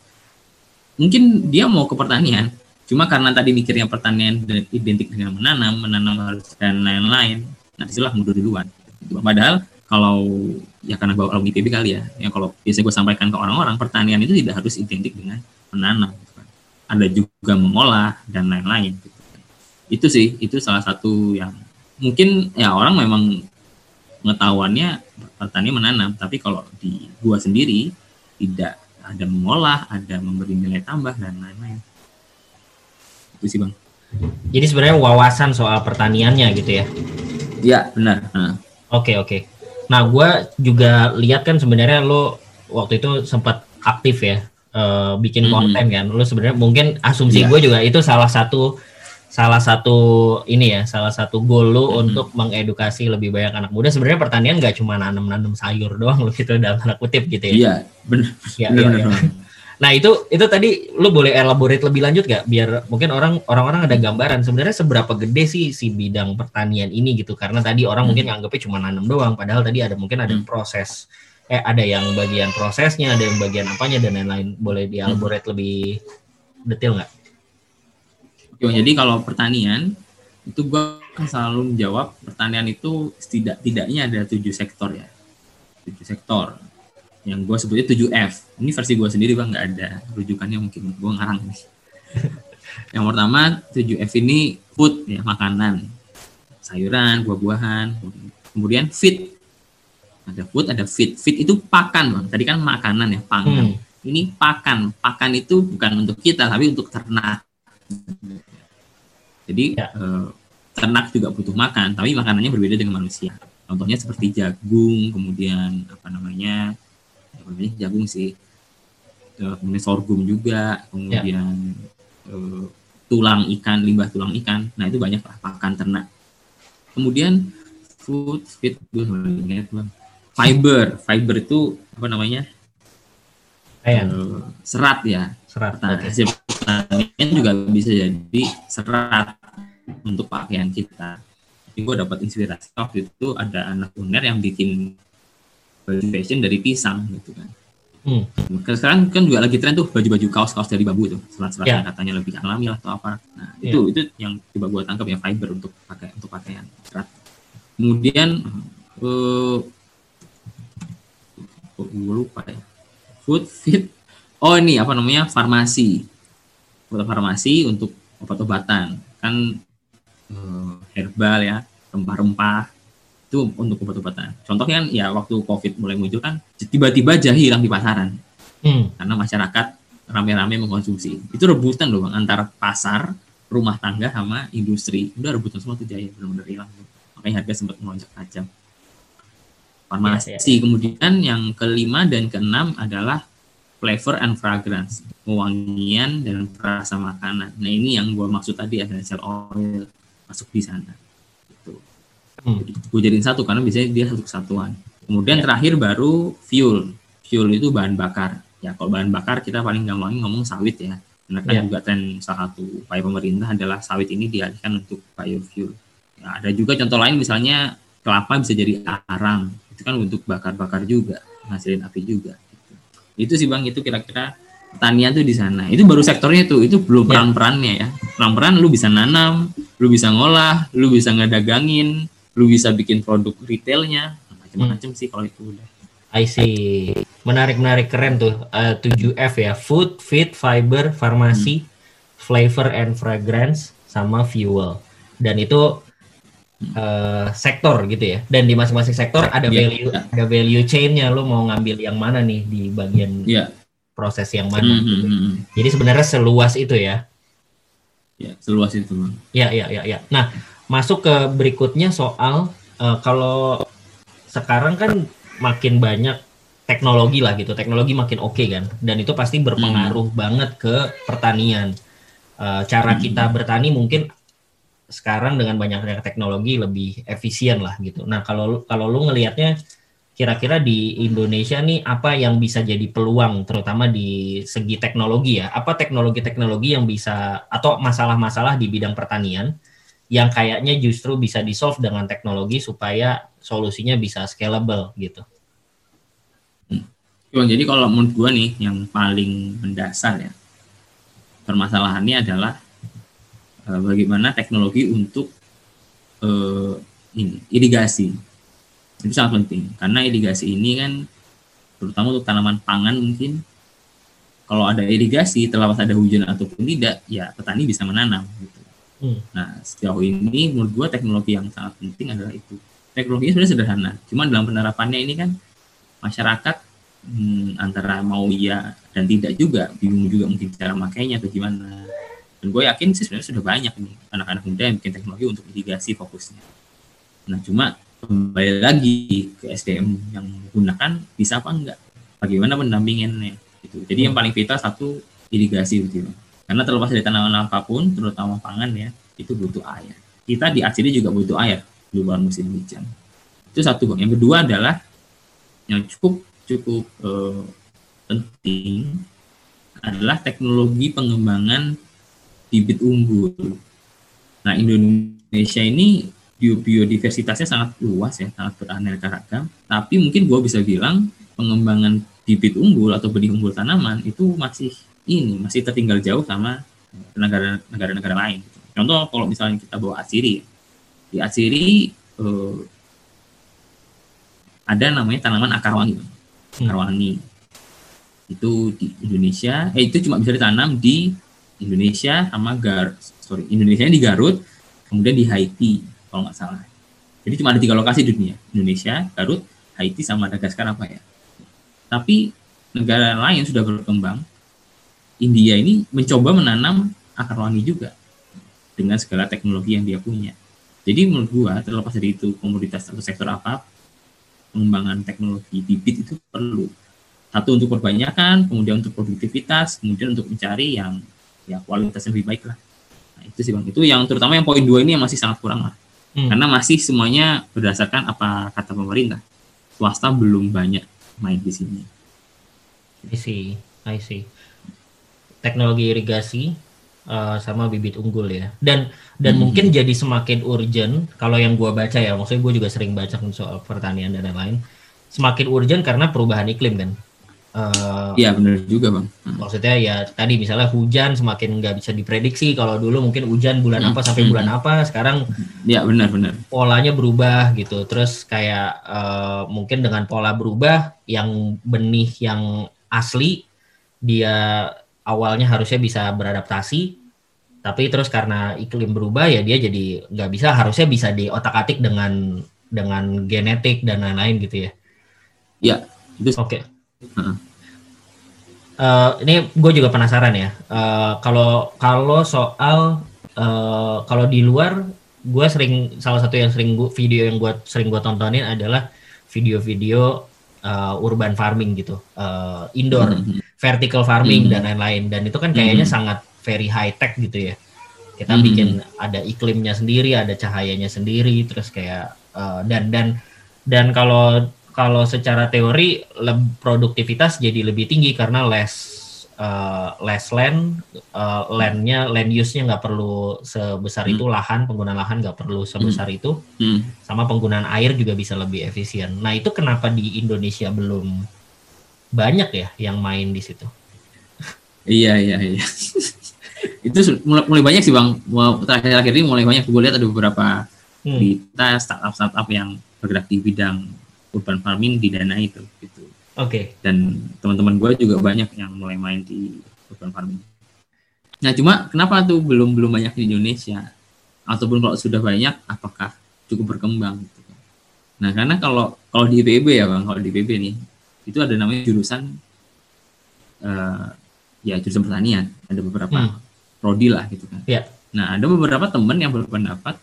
mungkin dia mau ke pertanian cuma karena tadi mikirnya pertanian identik dengan menanam menanam dan lain-lain nah di situlah mundur duluan. Padahal kalau ya karena gue alumni IPB kali ya yang kalau biasa gue sampaikan ke orang-orang pertanian itu tidak harus identik dengan menanam gitu kan. ada juga mengolah dan lain-lain gitu. itu sih itu salah satu yang mungkin ya orang memang pengetahuannya petani menanam tapi kalau di gua sendiri tidak ada mengolah ada memberi nilai tambah dan lain-lain. Itu sih bang.
Jadi sebenarnya wawasan soal pertaniannya gitu ya?
Iya benar
oke oke okay. nah gua juga lihat kan sebenarnya lo waktu itu sempat aktif ya uh, bikin mm -hmm. konten kan lo sebenarnya mungkin asumsi yeah. gue juga itu salah satu salah satu ini ya salah satu goal lu hmm. untuk mengedukasi lebih banyak anak muda sebenarnya pertanian gak cuma nanam-nanam sayur doang lo gitu dalam tanda kutip gitu ya
iya benar
ya, ya, ya. Nah itu itu tadi lu boleh elaborate lebih lanjut gak biar mungkin orang orang-orang ada gambaran sebenarnya seberapa gede sih si bidang pertanian ini gitu. Karena tadi orang hmm. mungkin anggapnya cuma nanam doang. Padahal tadi ada mungkin ada hmm. proses eh ada yang bagian prosesnya ada yang bagian apanya dan lain-lain. Boleh dielaborate hmm. lebih detail nggak?
Jadi kalau pertanian itu gue kan selalu menjawab pertanian itu setidak tidaknya ada tujuh sektor ya. Tujuh sektor yang gue sebutnya tujuh F. Ini versi gue sendiri bang. Nggak ada rujukannya mungkin. Gue ngarang nih [laughs] yang pertama tujuh F ini food ya makanan. Sayuran buah-buahan kemudian fit ada food ada fit fit itu pakan bang. Tadi kan makanan ya pangan. Hmm. ini pakan. Pakan itu bukan untuk kita tapi untuk ternak. Jadi ya. eh, ternak juga butuh makan, tapi makanannya berbeda dengan manusia. Contohnya seperti jagung, kemudian apa namanya, namanya jagung sih, eh, kemudian sorghum juga, kemudian ya. eh, tulang ikan, limbah tulang ikan. Nah itu banyak lah pakan ternak. Kemudian food, feed, fiber, fiber itu apa namanya? Uh, serat ya.
Serat.
Nah, okay pertanian juga bisa jadi serat untuk pakaian kita. Jadi gue dapat inspirasi waktu itu ada anak uner yang bikin baju fashion dari pisang gitu kan. Hmm. Sekarang kan juga lagi tren tuh baju-baju kaos-kaos dari bambu itu, selat-selatnya yeah. katanya lebih alami lah atau apa. Nah yeah. itu itu yang coba gue tangkap ya fiber untuk pakai untuk pakaian serat. Kemudian uh, oh, gue lupa ya. Food fit. Oh ini apa namanya farmasi. Food farmasi untuk obat-obatan kan uh, herbal ya rempah-rempah itu untuk obat-obatan. Contohnya kan ya waktu COVID mulai muncul kan tiba-tiba jahe hilang di pasaran hmm. karena masyarakat rame-rame mengkonsumsi. Itu rebutan loh bang antara pasar, rumah tangga sama industri. Udah rebutan semua tuh jahe benar-benar hilang. Makanya harga sempat melonjak tajam. Farmasi ya, ya, ya. kemudian yang kelima dan keenam adalah flavor and fragrance, wangian dan rasa makanan. Nah ini yang gue maksud tadi essential oil masuk di sana hmm. gue jadiin satu karena biasanya dia satu kesatuan kemudian ya. terakhir baru fuel fuel itu bahan bakar ya kalau bahan bakar kita paling gampang ngomong sawit ya karena kan ya. juga tren salah satu upaya pemerintah adalah sawit ini dialihkan untuk biofuel ya, ada juga contoh lain misalnya kelapa bisa jadi arang itu kan untuk bakar-bakar juga ngasilin api juga gitu. itu sih bang itu kira-kira pertanian tuh di sana itu baru sektornya tuh itu belum ya. peran-perannya ya peran-peran lu bisa nanam lu bisa ngolah lu bisa ngedagangin lu bisa bikin produk retailnya macam-macam hmm. sih kalau itu udah
I see menarik menarik keren tuh uh, 7F ya food feed fiber farmasi hmm. flavor and fragrance sama fuel dan itu uh, sektor gitu ya dan di masing-masing sektor ada yeah. value ada value chainnya lo mau ngambil yang mana nih di bagian yeah. proses yang mana mm -hmm. gitu. Hmm, hmm. jadi sebenarnya seluas itu ya
ya seluas itu
ya ya ya ya nah masuk ke berikutnya soal uh, kalau sekarang kan makin banyak teknologi lah gitu. Teknologi makin oke okay kan. Dan itu pasti berpengaruh hmm. banget ke pertanian. Uh, cara hmm. kita bertani mungkin sekarang dengan banyaknya teknologi lebih efisien lah gitu. Nah kalau kalau lu ngelihatnya kira-kira di Indonesia nih apa yang bisa jadi peluang terutama di segi teknologi ya? Apa teknologi-teknologi yang bisa atau masalah-masalah di bidang pertanian yang kayaknya justru bisa di solve dengan teknologi supaya solusinya bisa scalable gitu.
Hmm. Jadi kalau menurut gue nih yang paling mendasar ya permasalahannya adalah uh, bagaimana teknologi untuk uh, ini irigasi itu sangat penting karena irigasi ini kan terutama untuk tanaman pangan mungkin kalau ada irigasi terlepas ada hujan ataupun tidak ya petani bisa menanam gitu Hmm. Nah, sejauh ini menurut gue teknologi yang sangat penting adalah itu. Teknologinya sebenarnya sederhana, cuma dalam penerapannya ini kan masyarakat hmm, antara mau iya dan tidak juga, bingung juga mungkin cara makainya atau gimana. Dan gue yakin sih sebenarnya sudah banyak nih anak-anak muda yang bikin teknologi untuk mitigasi fokusnya. Nah, cuma kembali lagi ke SDM yang menggunakan bisa apa enggak? Bagaimana pendampingannya? Gitu. Jadi hmm. yang paling vital satu irigasi gitu. Karena terlepas dari tanaman apa pun, terutama pangan ya, itu butuh air. Kita di ACD juga butuh air di bulan musim hujan. Itu satu. Yang kedua adalah yang cukup cukup eh, penting adalah teknologi pengembangan bibit unggul. Nah Indonesia ini biodiversitasnya sangat luas ya, sangat beraneka ragam. Tapi mungkin gue bisa bilang pengembangan bibit unggul atau benih unggul tanaman itu masih ini masih tertinggal jauh sama negara-negara lain. Contoh kalau misalnya kita bawa Asiri, di Asiri eh, ada namanya tanaman akar wangi, akar wangi. Itu di Indonesia, eh itu cuma bisa ditanam di Indonesia sama Gar, sorry Indonesia di Garut, kemudian di Haiti kalau nggak salah. Jadi cuma ada tiga lokasi di dunia, Indonesia, Garut, Haiti sama Madagaskar apa ya. Tapi negara lain sudah berkembang India ini mencoba menanam akar wangi juga dengan segala teknologi yang dia punya. Jadi menurut gua terlepas dari itu komoditas atau sektor apa, pengembangan teknologi bibit itu perlu. Satu untuk perbanyakan, kemudian untuk produktivitas, kemudian untuk mencari yang ya kualitasnya lebih baik lah. Nah, itu sih bang. Itu yang terutama yang poin dua ini yang masih sangat kurang lah. Hmm. Karena masih semuanya berdasarkan apa kata pemerintah. Swasta belum banyak main di sini.
I see, I see teknologi irigasi uh, sama bibit unggul ya. Dan dan hmm. mungkin jadi semakin urgent kalau yang gue baca ya, maksudnya gue juga sering baca soal pertanian dan lain-lain. Semakin urgent karena perubahan iklim kan. Uh,
iya benar juga bang.
Hmm. Maksudnya ya tadi misalnya hujan semakin nggak bisa diprediksi. Kalau dulu mungkin hujan bulan hmm. apa sampai hmm. bulan apa, sekarang
ya benar benar.
Polanya berubah gitu. Terus kayak uh, mungkin dengan pola berubah, yang benih yang asli dia awalnya harusnya bisa beradaptasi, tapi terus karena iklim berubah ya dia jadi nggak bisa. Harusnya bisa diotak atik dengan dengan genetik dan lain-lain gitu ya.
Ya.
Oke. Okay Uh, ini gue juga penasaran ya. Eh, kalau uh, kalau soal uh, kalau di luar, gue sering salah satu yang sering gua, video yang gue sering gue tontonin adalah video-video uh, urban farming gitu, uh, indoor, mm-hmm. vertical farming mm-hmm. dan lain-lain. Dan itu kan kayaknya mm-hmm. sangat very high tech gitu ya. Kita mm-hmm. bikin ada iklimnya sendiri, ada cahayanya sendiri, terus kayak uh, dan dan dan kalau kalau secara teori produktivitas jadi lebih tinggi karena less uh, less land uh, landnya land use-nya nggak perlu sebesar hmm. itu lahan penggunaan lahan nggak perlu sebesar hmm. itu hmm. sama penggunaan air juga bisa lebih efisien nah itu kenapa di Indonesia belum banyak ya yang main di situ
iya iya iya [laughs] itu mulai, mulai banyak sih bang terakhir-terakhir ini mulai banyak gue lihat ada beberapa hmm. berita startup startup yang bergerak di bidang urban farming di dana itu gitu.
Oke. Okay.
Dan teman-teman gue juga banyak yang mulai main di urban farming. Nah cuma kenapa tuh belum belum banyak di Indonesia? Ataupun kalau sudah banyak, apakah cukup berkembang? Gitu. Nah karena kalau kalau di IPB ya bang, kalau di IPB nih itu ada namanya jurusan uh, ya jurusan pertanian. Ada beberapa hmm. prodi lah gitu kan.
Yeah.
Nah ada beberapa teman yang berpendapat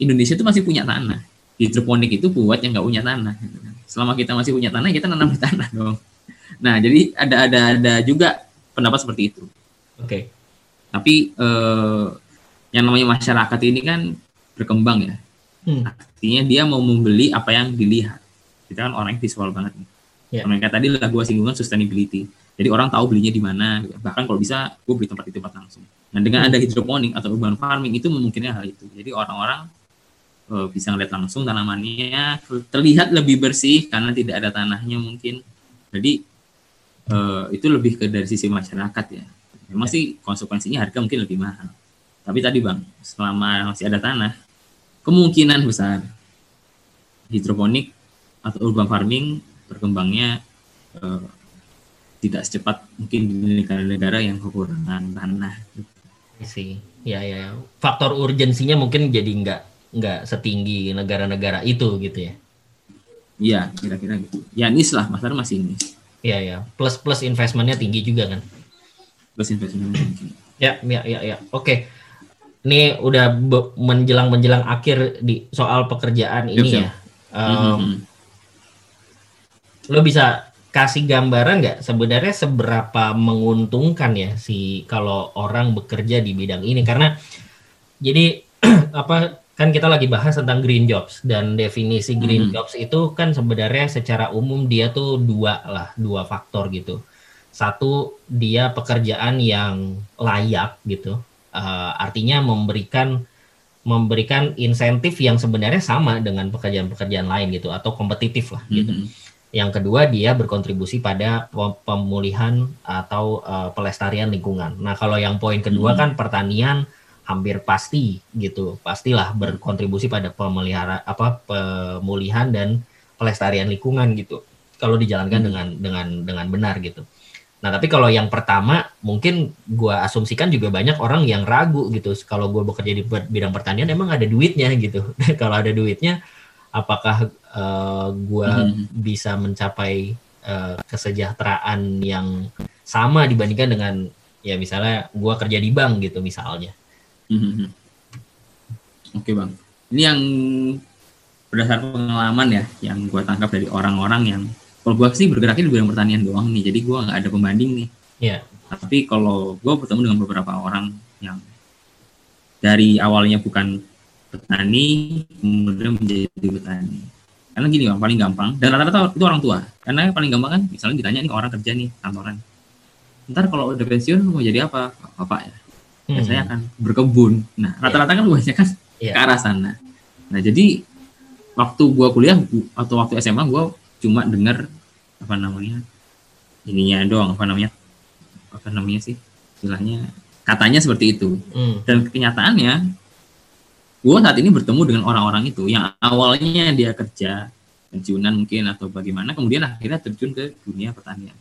Indonesia itu masih punya tanah hidroponik itu buat yang nggak punya tanah. Gitu kan. Selama kita masih punya tanah, kita nanam di tanah dong. Nah, jadi ada ada ada juga pendapat seperti itu.
Oke. Okay.
Tapi eh, yang namanya masyarakat ini kan berkembang ya. Hmm. Artinya dia mau membeli apa yang dilihat. Kita kan orang yang visual banget. Nih. Yeah. Mereka tadi lah gue singgungan sustainability. Jadi orang tahu belinya di mana. Bahkan kalau bisa gue beli tempat itu tempat langsung. Nah dengan hmm. ada hidroponik atau urban farming itu memungkinkan hal itu. Jadi orang-orang uh, bisa ngeliat langsung tanamannya. Terlihat lebih bersih karena tidak ada tanahnya mungkin. Jadi uh, itu lebih ke dari sisi masyarakat ya. Memang sih konsekuensinya harga mungkin lebih mahal. Tapi tadi bang selama masih ada tanah kemungkinan besar hidroponik atau urban farming berkembangnya uh, tidak secepat mungkin di negara-negara yang kekurangan tanah.
Sih, ya ya. Faktor urgensinya mungkin jadi nggak nggak setinggi negara-negara itu gitu ya?
Iya, kira-kira gitu. Ya nis lah, masalah masih nis.
Iya ya, plus plus investmentnya tinggi juga kan?
Plus investmentnya tinggi.
Ya, ya, ya, ya. Oke. Ini udah menjelang menjelang akhir di soal pekerjaan ini ya. Um, mm-hmm. Lo bisa kasih gambaran nggak sebenarnya seberapa menguntungkan ya si kalau orang bekerja di bidang ini karena jadi [clears throat] apa kan kita lagi bahas tentang green jobs dan definisi green hmm. jobs itu kan sebenarnya secara umum dia tuh dua lah dua faktor gitu satu dia pekerjaan yang layak gitu uh, artinya memberikan memberikan insentif yang sebenarnya sama dengan pekerjaan-pekerjaan lain gitu atau kompetitif lah gitu. Mm -hmm. Yang kedua dia berkontribusi pada pemulihan atau uh, pelestarian lingkungan. Nah kalau yang poin kedua mm -hmm. kan pertanian hampir pasti gitu. Pastilah berkontribusi pada pemelihara apa pemulihan dan pelestarian lingkungan gitu. Kalau dijalankan hmm. dengan dengan dengan benar gitu. Nah tapi kalau yang pertama mungkin gue asumsikan juga banyak orang yang ragu gitu. Kalau gue bekerja di bidang pertanian emang ada duitnya gitu. [laughs] Kalau ada duitnya apakah uh, eh, gue hmm. bisa mencapai uh, kesejahteraan yang sama dibandingkan dengan ya misalnya gue kerja di bank gitu misalnya
Mm-hmm. Oke bang, ini yang berdasarkan pengalaman ya, yang gue tangkap dari orang-orang yang kalau gue sih bergeraknya di bidang pertanian doang nih, jadi gue nggak ada pembanding nih.
Iya. Yeah.
Tapi kalau gue bertemu dengan beberapa orang yang dari awalnya bukan petani, kemudian menjadi petani. Karena gini bang, paling gampang, dan rata-rata itu orang tua. Karena yang paling gampang kan, misalnya ditanya nih orang kerja nih, kantoran. Ntar kalau udah pensiun mau jadi apa? Bapak ya hmm. saya akan berkebun. Nah, iya. rata-rata kan banyak kan yeah. ke arah sana. Nah, jadi waktu gua kuliah atau waktu SMA gua cuma dengar apa namanya ininya doang apa namanya apa namanya sih istilahnya katanya seperti itu hmm. dan kenyataannya gue saat ini bertemu dengan orang-orang itu yang awalnya dia kerja pensiunan mungkin atau bagaimana kemudian akhirnya terjun ke dunia pertanian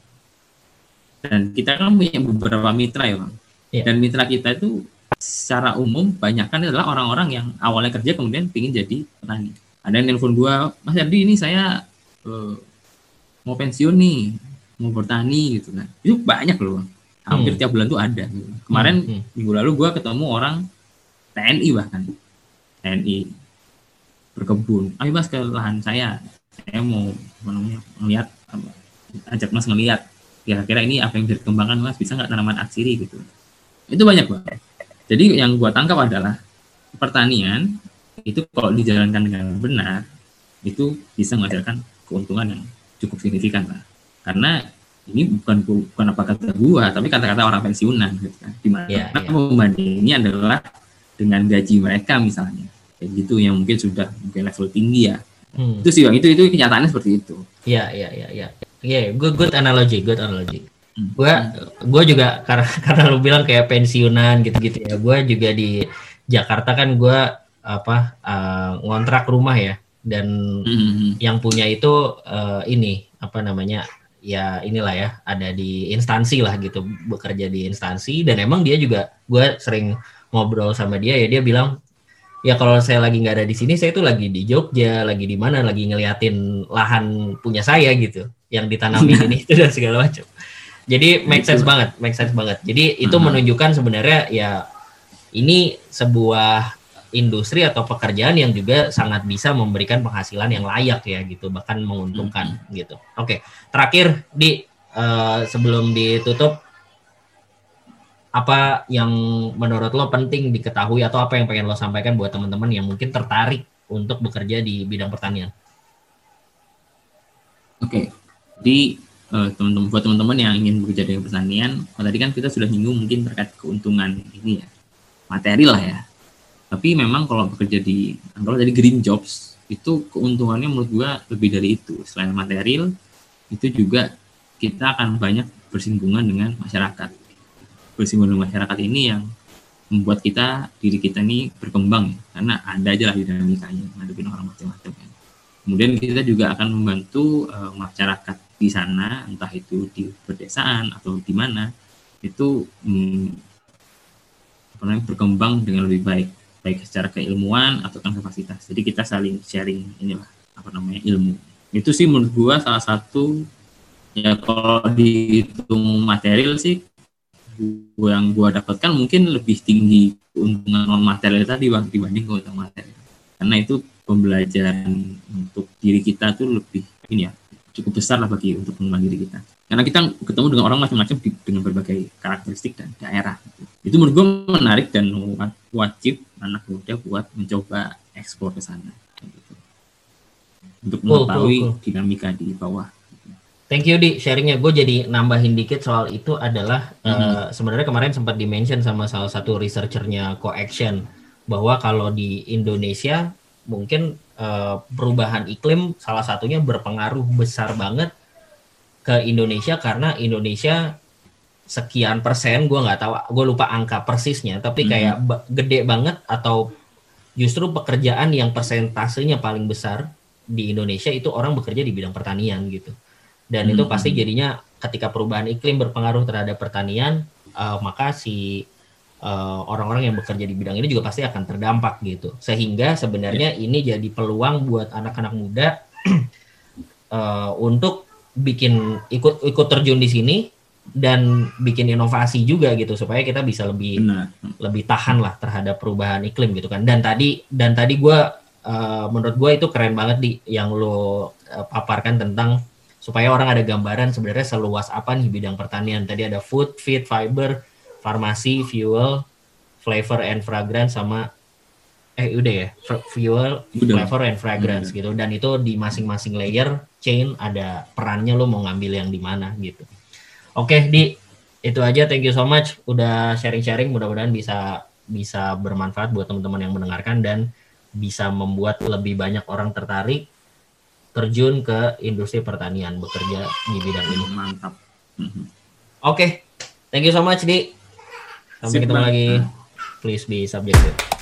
dan kita kan punya beberapa mitra ya bang yeah. dan mitra kita itu secara umum banyak kan adalah orang-orang yang awalnya kerja kemudian ingin jadi petani ada yang nelfon gue mas Ardi ini saya uh, mau pensiun nih mau bertani gitu kan itu banyak loh hampir hmm. tiap bulan tuh ada gitu. kemarin hmm. Hmm. minggu lalu gue ketemu orang TNI bahkan TNI berkebun ayo mas ke lahan saya saya mau namanya ngeliat ajak mas ngeliat kira-kira ini apa yang bisa dikembangkan mas bisa nggak tanaman aksiri gitu itu banyak banget jadi yang gue tangkap adalah pertanian itu kalau dijalankan dengan benar itu bisa menghasilkan keuntungan yang cukup signifikan lah karena ini bukan bukan apa kata gua tapi kata-kata orang pensiunan gitu kan. Di mana yeah, yeah. membandingnya adalah dengan gaji mereka misalnya. Kayak gitu yang mungkin sudah mungkin level tinggi ya. Hmm. itu sih bang. Itu itu kenyataannya seperti itu.
Ya ya ya ya ya good good analogy good analogy hmm. gua gua juga [laughs] karena karena lu bilang kayak pensiunan gitu-gitu ya gua juga di Jakarta kan gua apa uh, ngontrak rumah ya dan mm-hmm. yang punya itu uh, ini apa namanya ya inilah ya ada di instansi lah gitu bekerja di instansi dan emang dia juga gue sering ngobrol sama dia ya dia bilang ya kalau saya lagi nggak ada di sini saya itu lagi di Jogja lagi di mana lagi ngeliatin lahan punya saya gitu yang ditanami [laughs] ini itu dan segala macam jadi make sense banget make sense banget. Jadi itu uh-huh. menunjukkan sebenarnya ya ini sebuah industri atau pekerjaan yang juga sangat bisa memberikan penghasilan yang layak ya gitu. Bahkan menguntungkan hmm. gitu. Oke terakhir di uh, sebelum ditutup apa yang menurut lo penting diketahui atau apa yang pengen lo sampaikan buat teman-teman yang mungkin tertarik untuk bekerja di bidang pertanian?
Oke di uh, teman-teman buat teman-teman yang ingin bekerja di pertanian tadi kan kita sudah nyinggung mungkin terkait keuntungan ini ya materi lah ya tapi memang kalau bekerja di kalau jadi green jobs itu keuntungannya menurut gua lebih dari itu selain material itu juga kita akan banyak bersinggungan dengan masyarakat bersinggungan dengan masyarakat ini yang membuat kita diri kita ini berkembang ya. karena ada aja lah dinamikanya ngadepin orang macam-macam ya. kemudian kita juga akan membantu uh, masyarakat di sana entah itu di pedesaan atau di mana itu hmm, berkembang dengan lebih baik baik secara keilmuan atau kan kapasitas. Jadi kita saling sharing inilah apa namanya ilmu. Itu sih menurut gua salah satu ya kalau dihitung material sih yang gua dapatkan mungkin lebih tinggi keuntungan non material tadi bang dibanding keuntungan material. Karena itu pembelajaran untuk diri kita tuh lebih ini ya cukup besar lah bagi untuk mengembang diri kita karena kita ketemu dengan orang macam-macam dengan berbagai karakteristik dan daerah itu menurut gue menarik dan wajib anak muda buat mencoba ekspor ke sana gitu. untuk mengetahui cool, cool, cool. dinamika di bawah
Thank you di sharingnya. Gue jadi nambahin dikit soal itu adalah mm -hmm. uh, sebenarnya kemarin sempat dimention sama salah satu researchernya Coaction bahwa kalau di Indonesia mungkin uh, perubahan iklim salah satunya berpengaruh besar banget ke Indonesia karena Indonesia sekian persen gue nggak tahu gue lupa angka persisnya tapi mhm. kayak mm -hmm. gede banget atau justru pekerjaan yang persentasenya paling besar di Indonesia itu orang bekerja di bidang pertanian gitu dan mm -hmm. itu pasti jadinya ketika perubahan iklim berpengaruh terhadap pertanian uh, maka si orang-orang uh, yang bekerja di bidang ini juga pasti akan terdampak gitu sehingga sebenarnya yeah. ini jadi peluang buat anak-anak muda uh, [clears throat] untuk bikin ikut ikut terjun di sini dan bikin inovasi juga gitu supaya kita bisa lebih Benar. lebih tahan lah terhadap perubahan iklim gitu kan dan tadi dan tadi gue uh, menurut gue itu keren banget di yang lo uh, paparkan tentang supaya orang ada gambaran sebenarnya seluas apa nih bidang pertanian tadi ada food feed fiber farmasi fuel flavor and fragrance sama eh udah ya fuel udah. flavor and fragrance udah. gitu dan itu di masing-masing layer chain ada perannya lo mau ngambil yang di mana gitu Oke, Di, itu aja. Thank you so much udah sharing-sharing. Mudah-mudahan bisa bisa bermanfaat buat teman-teman yang mendengarkan dan bisa membuat lebih banyak orang tertarik terjun ke industri pertanian bekerja di bidang ini.
Mantap. Mhm.
Oke, thank you so much di. Sampai
Sip,
ketemu lagi. Please be subjective.